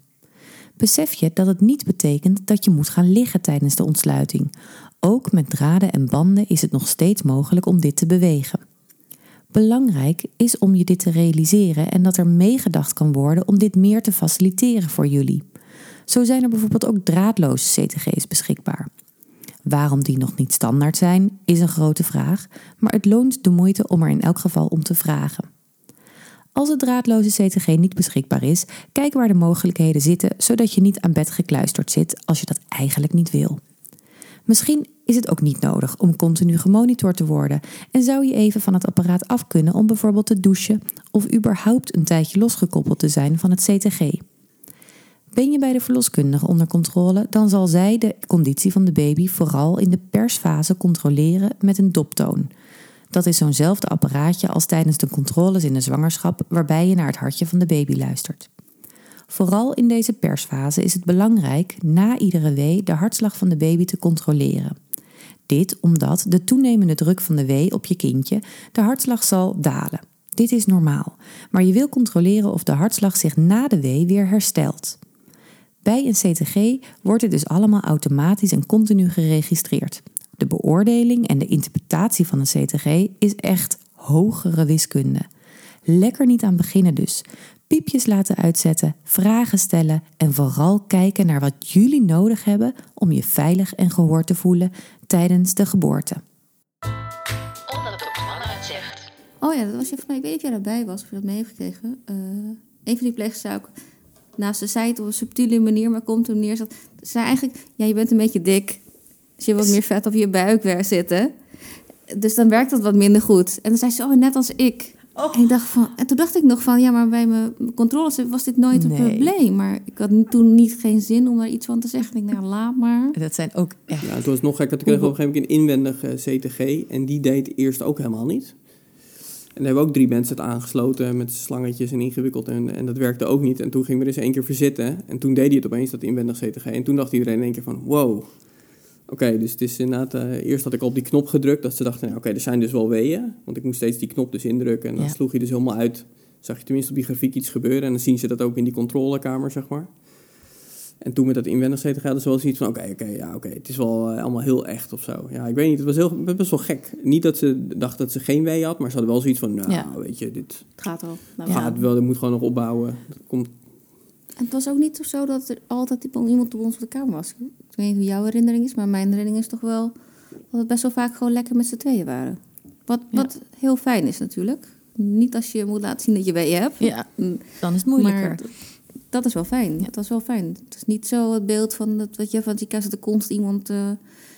Besef je dat het niet betekent dat je moet gaan liggen tijdens de ontsluiting. Ook met draden en banden is het nog steeds mogelijk om dit te bewegen. Belangrijk is om je dit te realiseren en dat er meegedacht kan worden om dit meer te faciliteren voor jullie. Zo zijn er bijvoorbeeld ook draadloze CTG's beschikbaar. Waarom die nog niet standaard zijn, is een grote vraag, maar het loont de moeite om er in elk geval om te vragen. Als het draadloze CTG niet beschikbaar is, kijk waar de mogelijkheden zitten, zodat je niet aan bed gekluisterd zit als je dat eigenlijk niet wil. Misschien is het ook niet nodig om continu gemonitord te worden en zou je even van het apparaat af kunnen om bijvoorbeeld te douchen of überhaupt een tijdje losgekoppeld te zijn van het CTG. Ben je bij de verloskundige onder controle, dan zal zij de conditie van de baby vooral in de persfase controleren met een doptoon. Dat is zo'nzelfde apparaatje als tijdens de controles in de zwangerschap, waarbij je naar het hartje van de baby luistert. Vooral in deze persfase is het belangrijk na iedere wee de hartslag van de baby te controleren. Dit omdat de toenemende druk van de wee op je kindje de hartslag zal dalen. Dit is normaal, maar je wil controleren of de hartslag zich na de wee weer herstelt. Bij een CTG wordt dit dus allemaal automatisch en continu geregistreerd. De beoordeling en de interpretatie van een CTG is echt hogere wiskunde. Lekker niet aan beginnen dus. Piepjes laten uitzetten, vragen stellen en vooral kijken naar wat jullie nodig hebben om je veilig en gehoord te voelen tijdens de geboorte. Het. Oh ja, dat was je van mij. Ik weet niet of jij daarbij was of je dat mee heeft gekregen. Eh een van die pleegsters Nou, ze zei het op een subtiele manier, maar komt er neer. Ze zei eigenlijk, ja, je bent een beetje dik. Dus je hebt wat meer vet op je buik weer zitten. Dus dan werkt dat wat minder goed. En dan zei ze, oh, net als ik. En, ik dacht van, en toen dacht ik nog van, ja, maar bij mijn controles was dit nooit een Nee. probleem. Maar ik had toen niet geen zin om daar iets van te zeggen. Ik dacht, nou, laat maar. Dat zijn ook echt. Ja, het was nog gekker. Toen kregen we op een gegeven moment een inwendig CTG. En die deed eerst ook helemaal niet. En daar hebben we ook drie mensen het aangesloten met slangetjes en ingewikkeld. En, en dat werkte ook niet. En toen gingen we er eens één keer verzitten. En toen deed hij het opeens, dat inwendig CTG. En toen dacht iedereen in één keer van, wow. Oké, dus het is inderdaad... eh, eerst had ik al op die knop gedrukt. Dat ze dachten, nou, oké, er zijn dus wel weeën. Want ik moest steeds die knop dus indrukken. En dan Ja. sloeg hij dus helemaal uit. Zag je tenminste op die grafiek iets gebeuren. En dan zien ze dat ook in die controlekamer, zeg maar. En toen met dat inwendig CTG hadden ze wel zoiets van... oké, oké, ja, oké, het is wel eh, allemaal heel echt of zo. Ja, ik weet niet, het was heel, best wel gek. Niet dat ze dachten dat ze geen wee had... maar ze hadden wel zoiets van... nou, Ja. weet je, dit Het gaat al. Nou, Ja. gaat wel, dit moet gewoon nog opbouwen. Dat komt, En het was ook niet zo dat er altijd iemand op ons op de kamer was. Ik weet niet hoe jouw herinnering is, maar mijn herinnering is toch wel dat we best wel vaak gewoon lekker met z'n tweeën waren. Wat, wat heel fijn is natuurlijk. Niet als je moet laten zien dat je weeën hebt. Ja, dan is het moeilijker. Maar dat is wel fijn. Dat was wel fijn. Het is niet zo het beeld van dat wat je van die zit er constant iemand eh,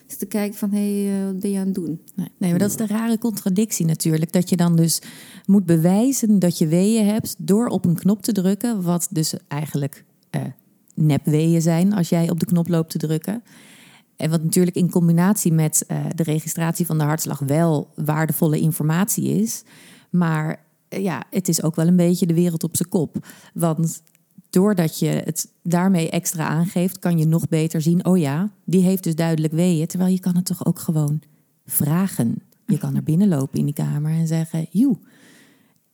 zit te kijken van hé, hey, eh, wat ben je aan het doen? Nee, nee, maar dat is de rare contradictie natuurlijk. Dat je dan dus moet bewijzen dat je weeën hebt door op een knop te drukken. Wat dus eigenlijk eh nepweeën zijn als jij op de knop loopt te drukken. En wat natuurlijk in combinatie met de registratie van de hartslag wel waardevolle informatie is. Maar ja, het is ook wel een beetje de wereld op zijn kop. Want doordat je het daarmee extra aangeeft, kan je nog beter zien: oh ja, die heeft dus duidelijk weeën. Terwijl je kan het toch ook gewoon vragen. Je kan naar binnen lopen in die kamer en zeggen: joe,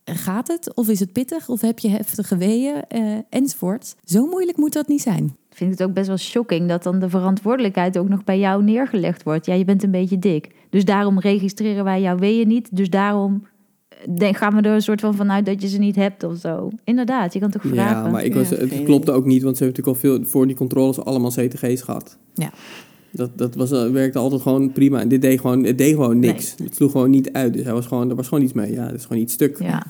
gaat het? Of is het pittig? Of heb je heftige weeën? Eh, enzovoort. Zo moeilijk moet dat niet zijn. Ik vind het ook best wel shocking dat dan de verantwoordelijkheid ook nog bij jou neergelegd wordt. Ja, je bent een beetje dik. Dus daarom registreren wij jouw weeën niet. Dus daarom denk, gaan we er een soort van vanuit dat je ze niet hebt of zo. Inderdaad, je kan toch vragen. ja, maar ik was, Ja, het klopte ook niet, want ze hebben natuurlijk al veel voor die controles allemaal CTG's gehad. Ja. Dat, dat was, eh, werkte altijd gewoon prima. En dit deed gewoon, het deed gewoon niks. Het sloeg gewoon niet uit. Dus hij was gewoon, er was gewoon iets mee. Ja, dat is gewoon iets stuk. Ja,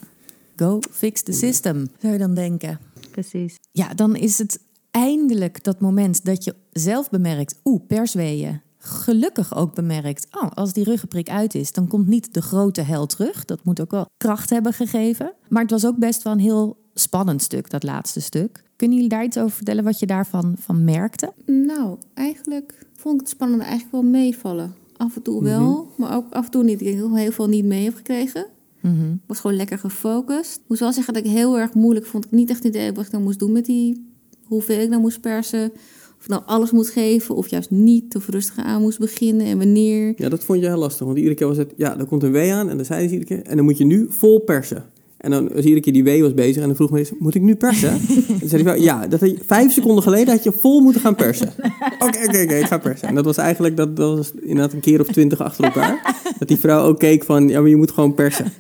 Go fix the system, zou je dan denken. precies. Ja, dan is het eindelijk dat moment dat je zelf bemerkt, oeh, persweeën. Gelukkig ook bemerkt, oh, als die ruggenprik uit is, dan komt niet de grote hel terug. Dat moet ook wel kracht hebben gegeven. Maar het was ook best wel een heel spannend stuk, dat laatste stuk. Kunnen jullie daar iets over vertellen wat je daarvan van merkte? Nou, eigenlijk vond ik het spannende eigenlijk wel meevallen. Af en toe wel, maar ook af en toe niet. Ik heel veel niet mee heb gekregen. Mhm. Was gewoon lekker gefocust. Ik moest wel zeggen dat ik heel erg moeilijk vond. Ik niet echt idee wat ik nou moest doen met die... Hoeveel ik nou moest persen. Of ik nou alles moet geven of juist niet. Of rustig aan moest beginnen en wanneer. Ja, dat vond je heel lastig. Want iedere keer was het, ja, er komt een W aan. En dan zeiden ze iedere keer, en dan moet je nu vol persen. En dan was iedere keer die W was bezig. En dan vroeg me eens, moet ik nu persen? (laughs) en dan zei hij, ja, dat had je, vijf seconden geleden had je vol moeten gaan persen. (laughs) Oké, oké, oké, ik ga persen. En dat was eigenlijk, dat, dat was inderdaad een keer of twintig achter elkaar. Dat die vrouw ook keek van, ja, maar je moet gewoon persen.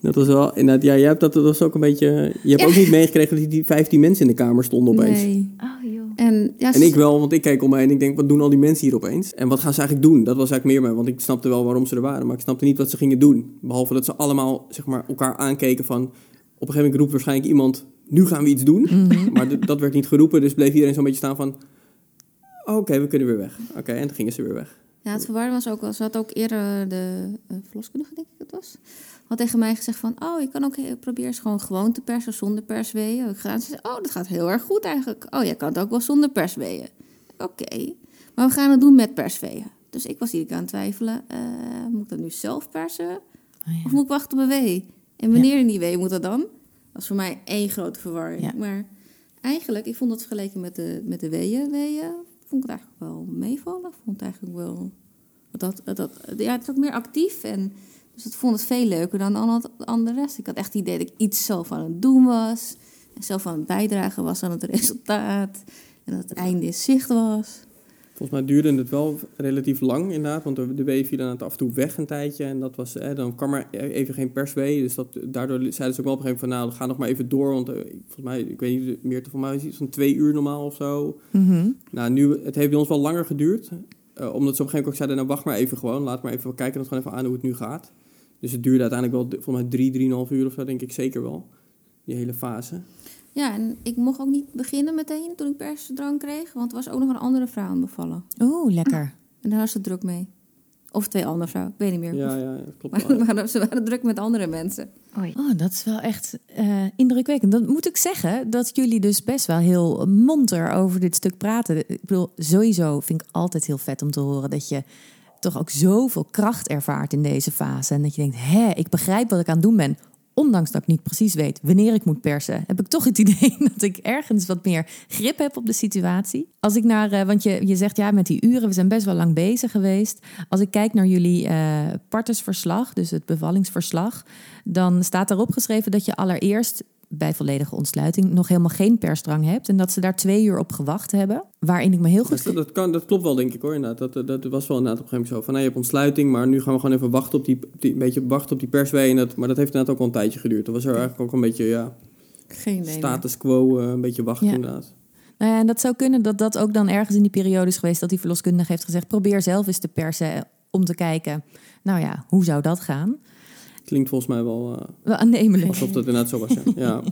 Dat was wel, inderdaad, ja, jij hebt dat, dat was ook een beetje... Je hebt ook niet meegekregen dat die, die 15 mensen in de kamer stonden opeens. Nee. En, ja, En ik wel, want ik keek om me heen en ik denk, wat doen al die mensen hier opeens? En wat gaan ze eigenlijk doen? Dat was eigenlijk meer mij, want ik snapte wel waarom ze er waren, maar ik snapte niet wat ze gingen doen. Behalve dat ze allemaal, zeg maar, elkaar aankeken van... Op een gegeven moment roept waarschijnlijk iemand, nu gaan we iets doen. Maar d- dat werd niet geroepen, dus bleef iedereen zo'n beetje staan van... "Oh, Oké, we kunnen weer weg. Oké, en toen gingen ze weer weg. Ja, het verwarde was ook wel. Ze had ook eerder de uh, verloskundige, denk ik het was. Had tegen mij gezegd van, oh, je kan ook proberen eens gewoon gewoon te persen zonder persweeën. Ik gedaan. Ze zei, oh, dat gaat heel erg goed eigenlijk. Oh, jij kan het ook wel zonder persweeën. Oké, maar we gaan het doen met persweeën. Dus ik was hier aan het twijfelen. eh, moet ik dat nu zelf persen? Oh, ja. Of moet ik wachten op een wee? En wanneer in die wee moet dat dan? Dat was voor mij één grote verwarring. Ja. Maar eigenlijk, ik vond het vergeleken met de, met de weeën, weeën, vond ik het eigenlijk wel meevallen. Ik vond het eigenlijk wel... Dat, dat, dat, ja, het is ook meer actief en... Dus ik vond het veel leuker dan al het andere rest. Ik had echt het idee dat ik iets zelf aan het doen was. En zelf aan het bijdragen was aan het resultaat. En dat het einde in zicht was. Volgens mij duurde het wel relatief lang inderdaad, want de, de W viel dan af en toe weg een tijdje. En dat was, eh, dan kwam er even geen perswee, dus dat, daardoor zeiden ze ook wel op een gegeven moment van... Nou, ga nog maar even door, want eh, volgens mij, ik weet niet, meer te van mij is iets van twee uur normaal of zo. Mhm. Nou, nu, het heeft bij ons wel langer geduurd. Eh, omdat ze op een gegeven moment ook zeiden, nou wacht maar even gewoon. Laat maar even kijken, dat gewoon even aan hoe het nu gaat. Dus het duurde uiteindelijk wel, volgens mij drie, drieënhalf uur of zo, denk ik zeker wel. Die hele fase. Ja, en ik mocht ook niet beginnen meteen toen ik persdrang kreeg. Want er was ook nog een andere vrouw aan bevallen. Oeh, lekker. En daar was ze druk mee. Of twee andere vrouwen, ik weet niet meer. Ja, ja, klopt Maar, (laughs) maar ze waren druk met andere mensen. Oei. Oh, dat is wel echt eh, indrukwekkend. Dan moet ik zeggen dat jullie dus best wel heel monter over dit stuk praten. Ik bedoel, sowieso vind ik altijd heel vet om te horen dat je toch ook zoveel kracht ervaart in deze fase. En dat je denkt, hè, ik begrijp wat ik aan het doen ben. Ondanks dat ik niet precies weet wanneer ik moet persen, heb ik toch het idee (laughs) dat ik ergens wat meer grip heb op de situatie. Als ik naar, eh, want je, je zegt ja, met die uren, we zijn best wel lang bezig geweest. Als ik kijk naar jullie partnersverslag, dus het bevallingsverslag, dan staat daarop geschreven dat je allereerst bij volledige ontsluiting nog helemaal geen persdrang hebt. En dat ze daar twee uur op gewacht hebben. Waarin ik me heel goed. Dat, dat, kan, dat klopt wel, denk ik hoor. Inderdaad. Dat, dat was wel inderdaad op een gegeven moment zo. Van, nou, je hebt ontsluiting, maar nu gaan we gewoon even wachten op die, die, een beetje wachten op die perswee. En dat, maar dat heeft inderdaad ook wel een tijdje geduurd. Dat was er eigenlijk ook een beetje, ja, Geen status quo, eh, een beetje wachten Ja. inderdaad. Nou ja, en dat zou kunnen dat dat ook dan ergens in die periode is geweest dat die verloskundige heeft gezegd: probeer zelf eens te persen om te kijken. Nou ja, hoe zou dat gaan? Klinkt volgens mij wel eh, Wel aannemelijk. alsof dat inderdaad zo was. Ja. ja. (laughs)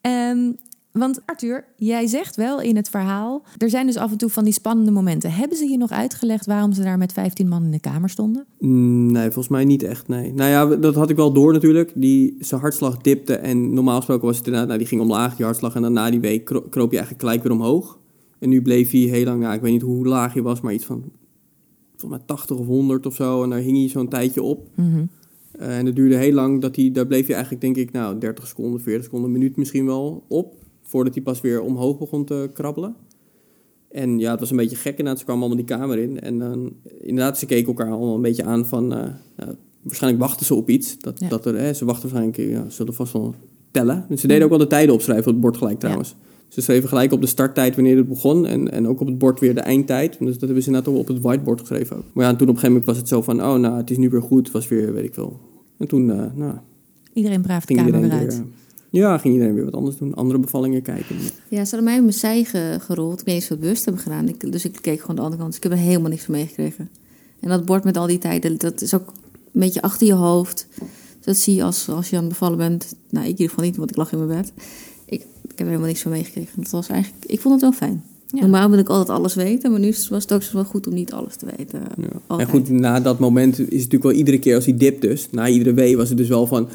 Ehm, want Arthur, jij zegt wel in het verhaal, er zijn dus af en toe van die spannende momenten. Hebben ze je nog uitgelegd waarom ze daar met 15 man in de kamer stonden? Mm, Nee, volgens mij niet echt, nee. Nou ja, dat had ik wel door natuurlijk. Die, zijn hartslag dipte en normaal gesproken was het inderdaad... Nou, die ging omlaag, die hartslag. En dan na die week kro- kroop je eigenlijk gelijk weer omhoog. En nu bleef hij heel lang, nou, ik weet niet hoe laag hij was... maar iets van, volgens mij 80 of 100 of zo. En daar hing hij zo'n tijdje op. Mhm. Eh, en dat duurde heel lang, dat hij, daar bleef je eigenlijk denk ik... nou, 30 seconden, 40 seconden, een minuut misschien wel op... voordat hij pas weer omhoog begon te krabbelen. En ja, het was een beetje gek inderdaad. Ze kwamen allemaal die kamer in. En dan, inderdaad, ze keken elkaar allemaal een beetje aan van... eh, nou, waarschijnlijk wachten ze op iets. Dat, Ja. dat er, hè, ze wachten waarschijnlijk, ja, ze zullen vast wel tellen. Dus ze deden ook wel de tijden opschrijven op het bord gelijk trouwens. Ze schreven gelijk op de starttijd wanneer het begon. En, en ook op het bord weer de eindtijd. Dus dat hebben ze inderdaad ook op het whiteboard geschreven ook. Maar ja, en toen op een gegeven moment was het zo van... Oh, nou, het is nu weer goed. Het was weer, weet ik veel. En toen, eh, nou, Iedereen braaf de ging kamer iedereen weer weer... uit. ja, ging iedereen weer wat anders doen. Andere bevallingen kijken. Ja, ze hadden mij op mijn zij ge- gerold. Ik weet niet of ze het bewust hebben gedaan. Ik, dus ik keek gewoon de andere kant. Dus ik heb er helemaal niks van meegekregen. En dat bord met al die tijden, dat is ook een beetje achter je hoofd. Dus dat zie je als, als je aan het bevallen bent. Nou, ik in ieder geval niet, want ik lag in mijn bed. Heb er helemaal niks van meegekregen. Dat was eigenlijk, ik vond het wel fijn. Ja. Normaal wil ik altijd alles weten, maar nu was het ook zo wel goed om niet alles te weten. Ja. En goed, na dat moment is het natuurlijk wel iedere keer als hij dipt dus. Na iedere wee was het dus wel van...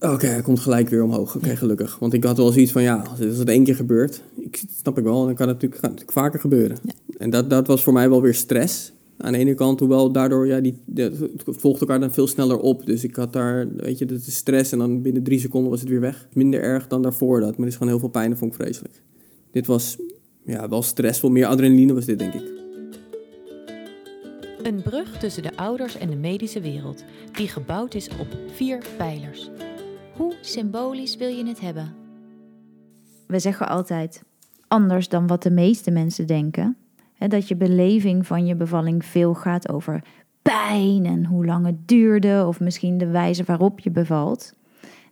Oké, hij komt gelijk weer omhoog. Oké, gelukkig. Want ik had wel zoiets van, ja, als het, één keer gebeurt... Ik, snap ik wel, dan kan het natuurlijk, kan het natuurlijk vaker gebeuren. En dat, dat was voor mij wel weer stress. Aan de ene kant, hoewel daardoor, ja, die, de- het volgt elkaar dan veel sneller op. Dus ik had daar, weet je, dat is stress en dan binnen drie seconden was het weer weg. Minder erg dan daarvoor dat, maar er is gewoon heel veel pijn en vond ik vreselijk. Dit was, ja, wel stressvol, meer adrenaline was dit, denk ik. Een brug tussen de ouders en de medische wereld, die gebouwd is op vier pijlers. Hoe symbolisch wil je het hebben? We zeggen altijd anders dan wat de meeste mensen denken. Dat je beleving van je bevalling veel gaat over pijn en hoe lang het duurde, of misschien de wijze waarop je bevalt.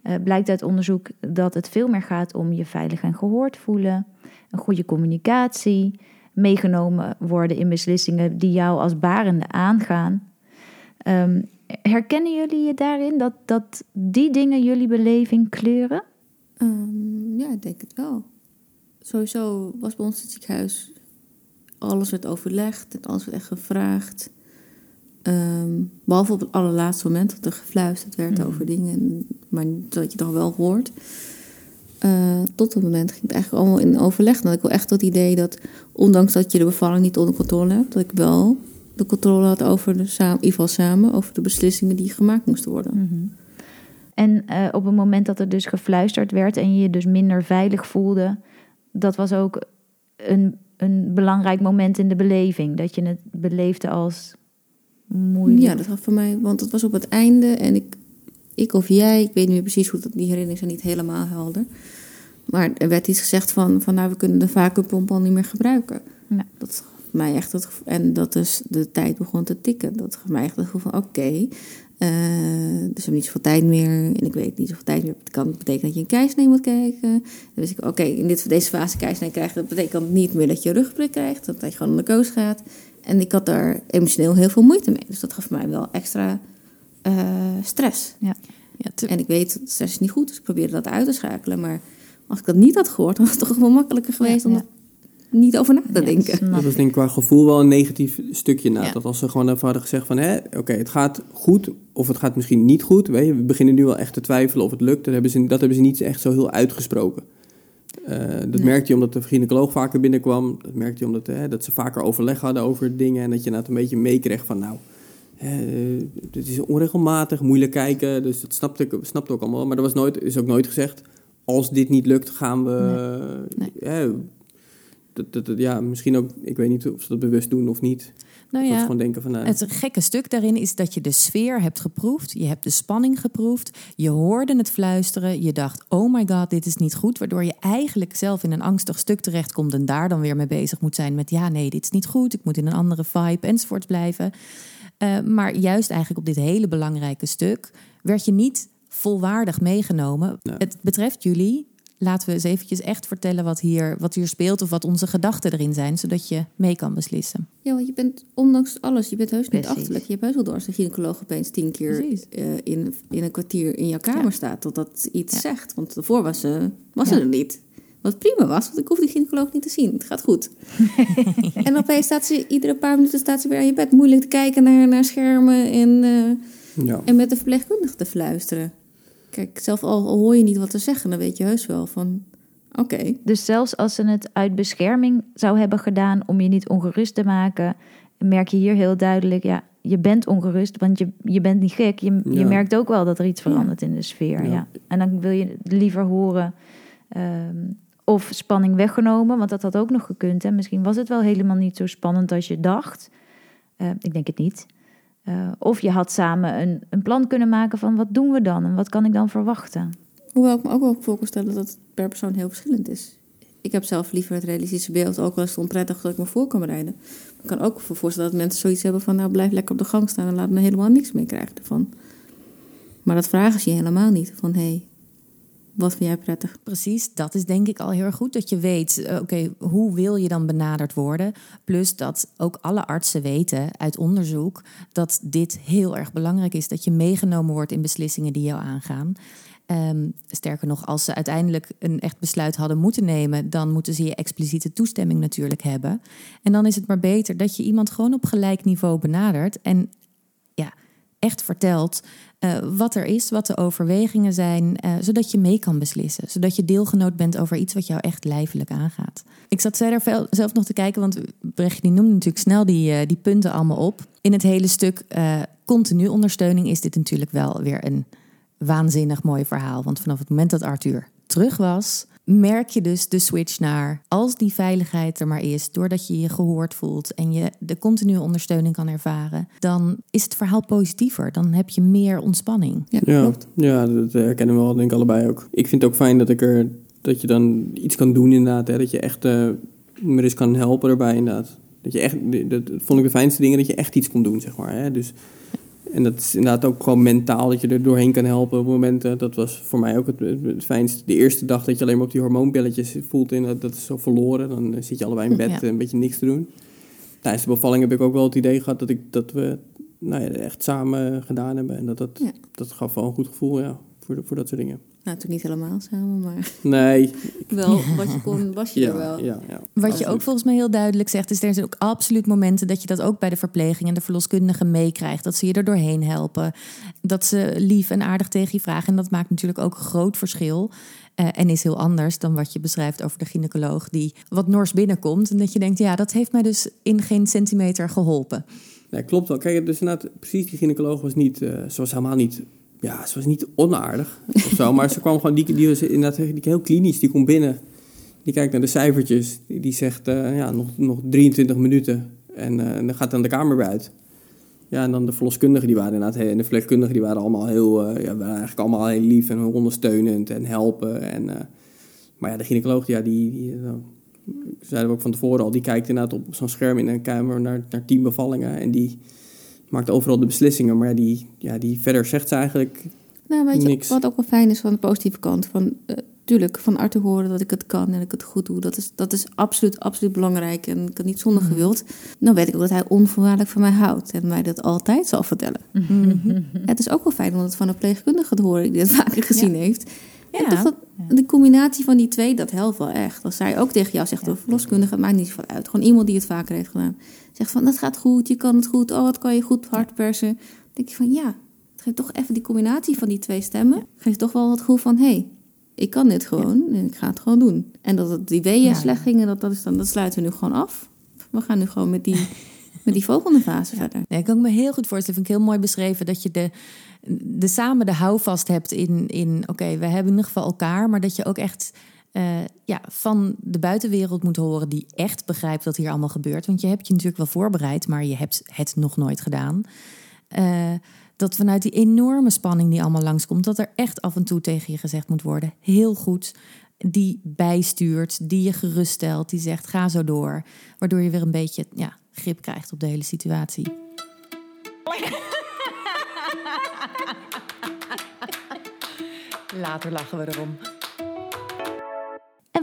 Eh, blijkt uit onderzoek dat het veel meer gaat om je veilig en gehoord voelen, een goede communicatie, meegenomen worden in beslissingen die jou als barende aangaan. Ehm, herkennen jullie je daarin dat, dat die dingen jullie beleving kleuren? Ehm, ja, ik denk het wel. Sowieso was bij ons het ziekenhuis... alles werd overlegd en alles werd echt gevraagd. Ehm, behalve op het allerlaatste moment dat er gefluisterd werd over dingen... maar dat je toch wel hoort. Eh, tot het moment ging het eigenlijk allemaal in overleg. Had ik wel echt het idee dat... ondanks dat je de bevalling niet onder controle hebt... dat ik wel de controle had over de samen, in ieder geval samen... over de beslissingen die gemaakt moesten worden. En eh, op het moment dat er dus gefluisterd werd en je je dus minder veilig voelde, dat was ook een, een belangrijk moment in de beleving. Dat je het beleefde als moeilijk. Ja, dat was voor mij, want het was op het einde en ik, ik of jij, ik weet niet meer precies hoe dat, die herinneringen zijn niet helemaal helder. Maar er werd iets gezegd van, van nou, we kunnen de vacuümpomp al niet meer gebruiken. Ja. Dat gaf mij echt het gevoel, en dat dus de tijd begon te tikken. Dat gaf mij echt het gevoel van, oké, eh, dus we hebben niet zoveel tijd meer en ik weet niet zoveel tijd meer. Het kan betekenen dat je een keisnee moet kijken. Dan wist ik, oké, in dit, deze fase keisnee krijgen, dat betekent niet meer dat je rugprik krijgt, dat je gewoon aan de koos gaat. En ik had daar emotioneel heel veel moeite mee. Dus dat gaf mij wel extra eh, stress. Ja, te- En ik weet, dat stress is niet goed, dus ik probeerde dat uit te schakelen. Maar als ik dat niet had gehoord, (laughs) dan was het toch wel makkelijker geweest om ja. Niet over na te denken. Dat was denk ik qua gevoel wel een negatief stukje na. Ja. Dat als ze gewoon even hadden gezegd van, hè, oké, het gaat goed of het gaat misschien niet goed. Weet je, we beginnen nu wel echt te twijfelen of het lukt. Dat hebben ze, dat hebben ze niet echt zo heel uitgesproken. Eh, dat merkte je omdat de gynaecoloog vaker binnenkwam. Dat merkte je omdat hè, dat ze vaker overleg hadden over dingen. En dat je inderdaad een beetje meekreeg van, nou, hè, het is onregelmatig, moeilijk kijken. Dus dat snapte ik snapte ook allemaal. Maar er was nooit, is ook nooit gezegd, als dit niet lukt, gaan we... Nee. hè, dat, dat, dat- ja, misschien ook, ik weet niet of ze dat bewust doen of niet. nou ja, gewoon denken van, nou, Het gekke stuk daarin is dat je de sfeer hebt geproefd. Je hebt de spanning geproefd. Je hoorde het fluisteren. Je dacht, oh my god, dit is niet goed. Waardoor je eigenlijk zelf in een angstig stuk terechtkomt... en daar dan weer mee bezig moet zijn met... ja, nee, dit is niet goed. Ik moet in een andere vibe enzovoort blijven. Eh, maar juist eigenlijk op dit hele belangrijke stuk... werd je niet volwaardig meegenomen. Nee. Het betreft jullie. Laten we eens eventjes echt vertellen wat hier, wat hier speelt... of wat onze gedachten erin zijn, zodat je mee kan beslissen. Ja, want je bent, ondanks alles, je bent heus niet Precies. achterlijk. Je hebt heus wel door als de gynaecoloog opeens tien keer eh, in, in een kwartier in jouw kamer Ja. staat. Dat dat iets Ja. zegt. Want daarvoor was ze, was ze Ja. er niet. Wat prima was, want ik hoef die gynaecoloog niet te zien. Het gaat goed. (laughs) en opeens staat ze, iedere paar minuten staat ze weer aan je bed. Moeilijk te kijken naar, naar schermen en, eh, ja. en met de verpleegkundige te fluisteren. Kijk, zelf al, hoor je niet wat te zeggen, dan weet je heus wel van... Oké, Dus zelfs als ze het uit bescherming zou hebben gedaan om je niet ongerust te maken, merk je hier heel duidelijk, ja, je bent ongerust, want je, je bent niet gek. Je, je merkt ook wel dat er iets verandert in de sfeer. Ja. Ja. En dan wil je liever horen ehm, of spanning weggenomen, want dat had ook nog gekund. Hè. Misschien was het wel helemaal niet zo spannend als je dacht. Eh, ik denk het niet. Eh, of je had samen een, een plan kunnen maken van wat doen we dan en wat kan ik dan verwachten. Hoewel ik me ook wel voor kan stellen dat het per persoon heel verschillend is. Ik heb zelf liever het realistische beeld, ook al is het onprettig dat ik me voor kan bereiden. Ik kan ook voor voorstellen dat mensen zoiets hebben van, nou blijf lekker op de gang staan en laat me helemaal niks mee krijgen ervan. Maar dat vragen ze je helemaal niet, van hé, hey, wat vind jij prettig? Precies, dat is denk ik al heel erg goed. Dat je weet, eh, oké, hoe wil je dan benaderd worden? Plus dat ook alle artsen weten uit onderzoek dat dit heel erg belangrijk is. Dat je meegenomen wordt in beslissingen die jou aangaan. Ehm, sterker nog, als ze uiteindelijk een echt besluit hadden moeten nemen, dan moeten ze je expliciete toestemming natuurlijk hebben. En dan is het maar beter dat je iemand gewoon op gelijk niveau benadert. En echt vertelt eh, wat er is, wat de overwegingen zijn, eh, zodat je mee kan beslissen. Zodat je deelgenoot bent over iets wat jou echt lijfelijk aangaat. Ik zat verder zelf nog te kijken, want Brechtje die noemde natuurlijk snel die, eh, die punten allemaal op. In het hele stuk continu ondersteuning is dit natuurlijk wel weer een waanzinnig mooi verhaal. Want vanaf het moment dat Arthur terug was, merk je dus de switch naar als die veiligheid er maar is, doordat je je gehoord voelt en je de continue ondersteuning kan ervaren, dan is het verhaal positiever. Dan heb je meer ontspanning. Ja, Ja, klopt. ja, dat herkennen we wel, denk ik allebei ook. Ik vind het ook fijn dat ik er dat je dan iets kan doen inderdaad. Hè? Dat je echt eh me eens kan helpen erbij inderdaad. Dat je echt, dat, dat vond ik de fijnste dingen, dat je echt iets kon doen, zeg maar. Hè? Dus, en dat is inderdaad ook gewoon mentaal, dat je er doorheen kan helpen op momenten. Dat was voor mij ook het, fijnste. De eerste dag dat je alleen maar op die hormoonpilletjes voelt, in, dat, dat is zo verloren. Dan eh, zit je allebei in bed Ja. eh, een beetje niks te doen. Tijdens de bevalling heb ik ook wel het idee gehad dat, ik, dat we nou ja, echt samen gedaan hebben. En dat, dat, Ja. dat gaf wel een goed gevoel, ja, voor, voor dat soort dingen. Nou, toen niet helemaal samen, maar (laughs) Nee, wel wat je kon, was je ja, er wel. ja, ja. Wat je ook volgens mij heel duidelijk zegt, is er zijn ook absoluut momenten dat je dat ook bij de verpleging en de verloskundige meekrijgt. Dat ze je er doorheen helpen. Dat ze lief en aardig tegen je vragen. En dat maakt natuurlijk ook een groot verschil. Eh, en is heel anders dan wat je beschrijft over de gynaecoloog die wat nors binnenkomt. En dat je denkt, ja, dat heeft mij dus in geen centimeter geholpen. Nee, klopt wel. Kijk, dus inderdaad, precies, die gynaecoloog was niet, eh, ze was helemaal niet, ja, ze was niet onaardig of zo, maar ze kwam gewoon, die, die was inderdaad die, heel klinisch, die komt binnen, die kijkt naar de cijfertjes, die, die zegt, eh, ja, nog, nog 23 minuten en, eh, en dan gaat dan de kamer weer uit. Ja, en dan de verloskundigen, die waren inderdaad, en de verpleegkundigen, die waren allemaal heel, eh, ja, waren eigenlijk allemaal heel lief en ondersteunend en helpen. En, maar ja, de gynaecoloog, ja, die, die zeiden we ook van tevoren al, die kijkt inderdaad op zo'n scherm in een kamer naar, naar tien bevallingen en die maakt overal de beslissingen. Maar ja, die, ja, die verder zegt ze eigenlijk, Nou, weet je, Niks. wat ook wel fijn is van de positieve kant. Van, eh, tuurlijk, van Arthur horen dat ik het kan en dat ik het goed doe. Dat is, dat is absoluut, absoluut belangrijk. En ik had niet zonder gewild. Dan weet ik ook dat hij onvoorwaardelijk van mij houdt. En mij dat altijd zal vertellen. Het is ook wel fijn om het van een pleegkundige te horen die het vaker gezien heeft. En Ja. toch dat, de combinatie van die twee, dat helpt wel echt. Als zij ook tegen jou zegt, de verloskundige, het maakt niet zoveel uit. Gewoon iemand die het vaker heeft gedaan. Zegt van, dat gaat goed, je kan het goed. Oh, wat kan je goed hard persen. Dan denk je van, ja, het geeft toch even die combinatie van die twee stemmen. Geeft toch wel het gevoel van, hé, hey, ik kan dit gewoon en ik ga het gewoon doen. En dat het die weeën Ja. slecht gingen, dat, dat, is dan, dat sluiten we nu gewoon af. We gaan nu gewoon met die, (laughs) met die volgende fase verder. Nee, ik kan me heel goed voorstellen. Vind ik heel mooi beschreven dat je de, de samen de houvast hebt in, in oké, we hebben in ieder geval elkaar, maar dat je ook echt eh, ja, van de buitenwereld moet horen die echt begrijpt wat hier allemaal gebeurt. Want je hebt je natuurlijk wel voorbereid, maar je hebt het nog nooit gedaan. Eh, dat vanuit die enorme spanning die allemaal langskomt, dat er echt af en toe tegen je gezegd moet worden: heel goed. Die bijstuurt, die je geruststelt, die zegt: ga zo door. Waardoor je weer een beetje ja, grip krijgt op de hele situatie. Later lachen we erom.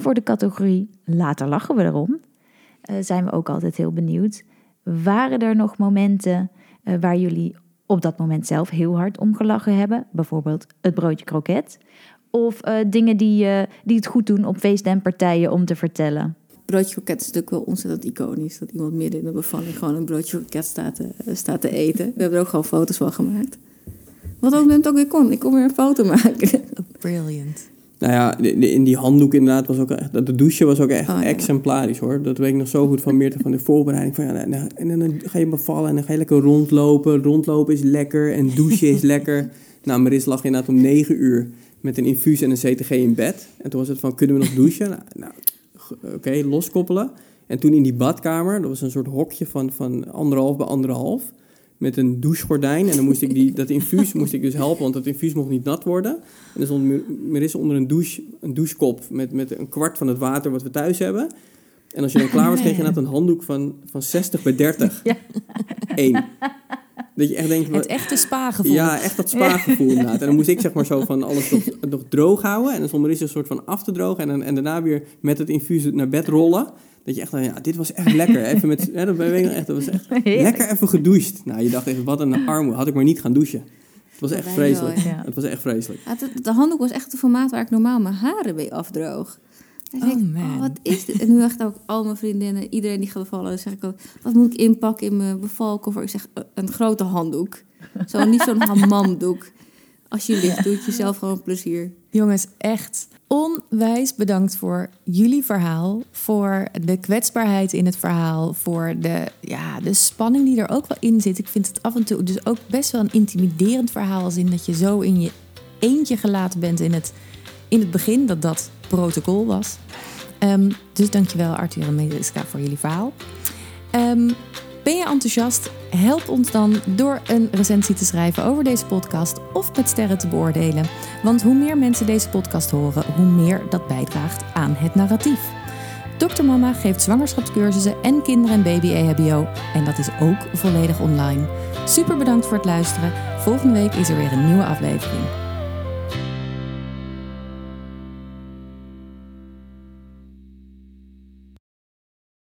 Voor de categorie Later lachen we erom, eh, zijn we ook altijd heel benieuwd. Waren er nog momenten eh, waar jullie op dat moment zelf heel hard om gelachen hebben? Bijvoorbeeld het broodje kroket. Of eh, dingen die, eh, die het goed doen op feesten en partijen om te vertellen. broodje kroket is natuurlijk wel ontzettend iconisch. Dat iemand midden in de bevalling gewoon een broodje kroket staat te, staat te eten. We hebben er ook gewoon foto's van gemaakt. Wat op het moment ook weer kon. Ik kon weer een foto maken. Brilliant. Nou ja, in die handdoek inderdaad was ook echt, de douche was ook echt Oh, ja. exemplarisch hoor. Dat weet ik nog zo goed van Meerte van de voorbereiding. Van, ja, nou, en dan ga je bevallen en dan ga je lekker rondlopen. Rondlopen is lekker en douchen is (laughs) lekker. Nou, Maris lag inderdaad om negen uur met een infuus en een CTG in bed. En toen was het van, kunnen we nog douchen? Nou, nou oké, loskoppelen. En toen in die badkamer, dat was een soort hokje van, van anderhalf bij anderhalf. Met een douchegordijn. En dan moest ik die, dat infuus moest ik dus helpen, want dat infuus mocht niet nat worden. En dan stond Mar- Marissa onder een, douche, een douchekop met, met een kwart van het water wat we thuis hebben. En als je dan klaar was, kreeg je inderdaad een handdoek van, van 60 bij 30. Ja. Eén. Dat je echt denkt... Het echte spa-gevoel. ja, echt dat spa-gevoel inderdaad. En dan moest ik zeg maar zo van alles nog, nog droog houden. En dan stond Marissa een soort van af te drogen. En, dan, en daarna weer met het infuus naar bed rollen. Dat je echt, dacht, ja, dit was echt lekker. (laughs) Even met, hè, dat ik nog echt, dat was echt lekker even gedoucht. Nou, je dacht even, wat een armoede. Had ik maar niet gaan douchen. Het was echt vreselijk. wel, ja. Het was echt vreselijk. Ja, de handdoek was echt het formaat waar ik normaal mijn haren mee afdroog. En Oh, ik man. oh, wat is dit? En nu echt ook al mijn vriendinnen, iedereen die gaat bevallen, zeg ik ook, wat moet ik inpakken in mijn bevalkoffer? Ik zeg, eh, een grote handdoek. Zo, niet zo'n (laughs) hammamdoek. Alsjeblieft, doe het jezelf gewoon plezier. Jongens, echt onwijs bedankt voor jullie verhaal. Voor de kwetsbaarheid in het verhaal. Voor de, ja, de spanning die er ook wel in zit. Ik vind het af en toe dus ook best wel een intimiderend verhaal. Als in dat je zo in je eentje gelaten bent in het, in het begin. Dat dat protocol was. Ehm, dus dankjewel Arthur en Meliska voor jullie verhaal. Ehm, ben je enthousiast? Help ons dan door een recensie te schrijven over deze podcast of met sterren te beoordelen. Want hoe meer mensen deze podcast horen, hoe meer dat bijdraagt aan het narratief. Dr. Mama geeft zwangerschapscursussen en kinder- en baby-EHBO. En dat is ook volledig online. Super bedankt voor het luisteren. Volgende week is er weer een nieuwe aflevering.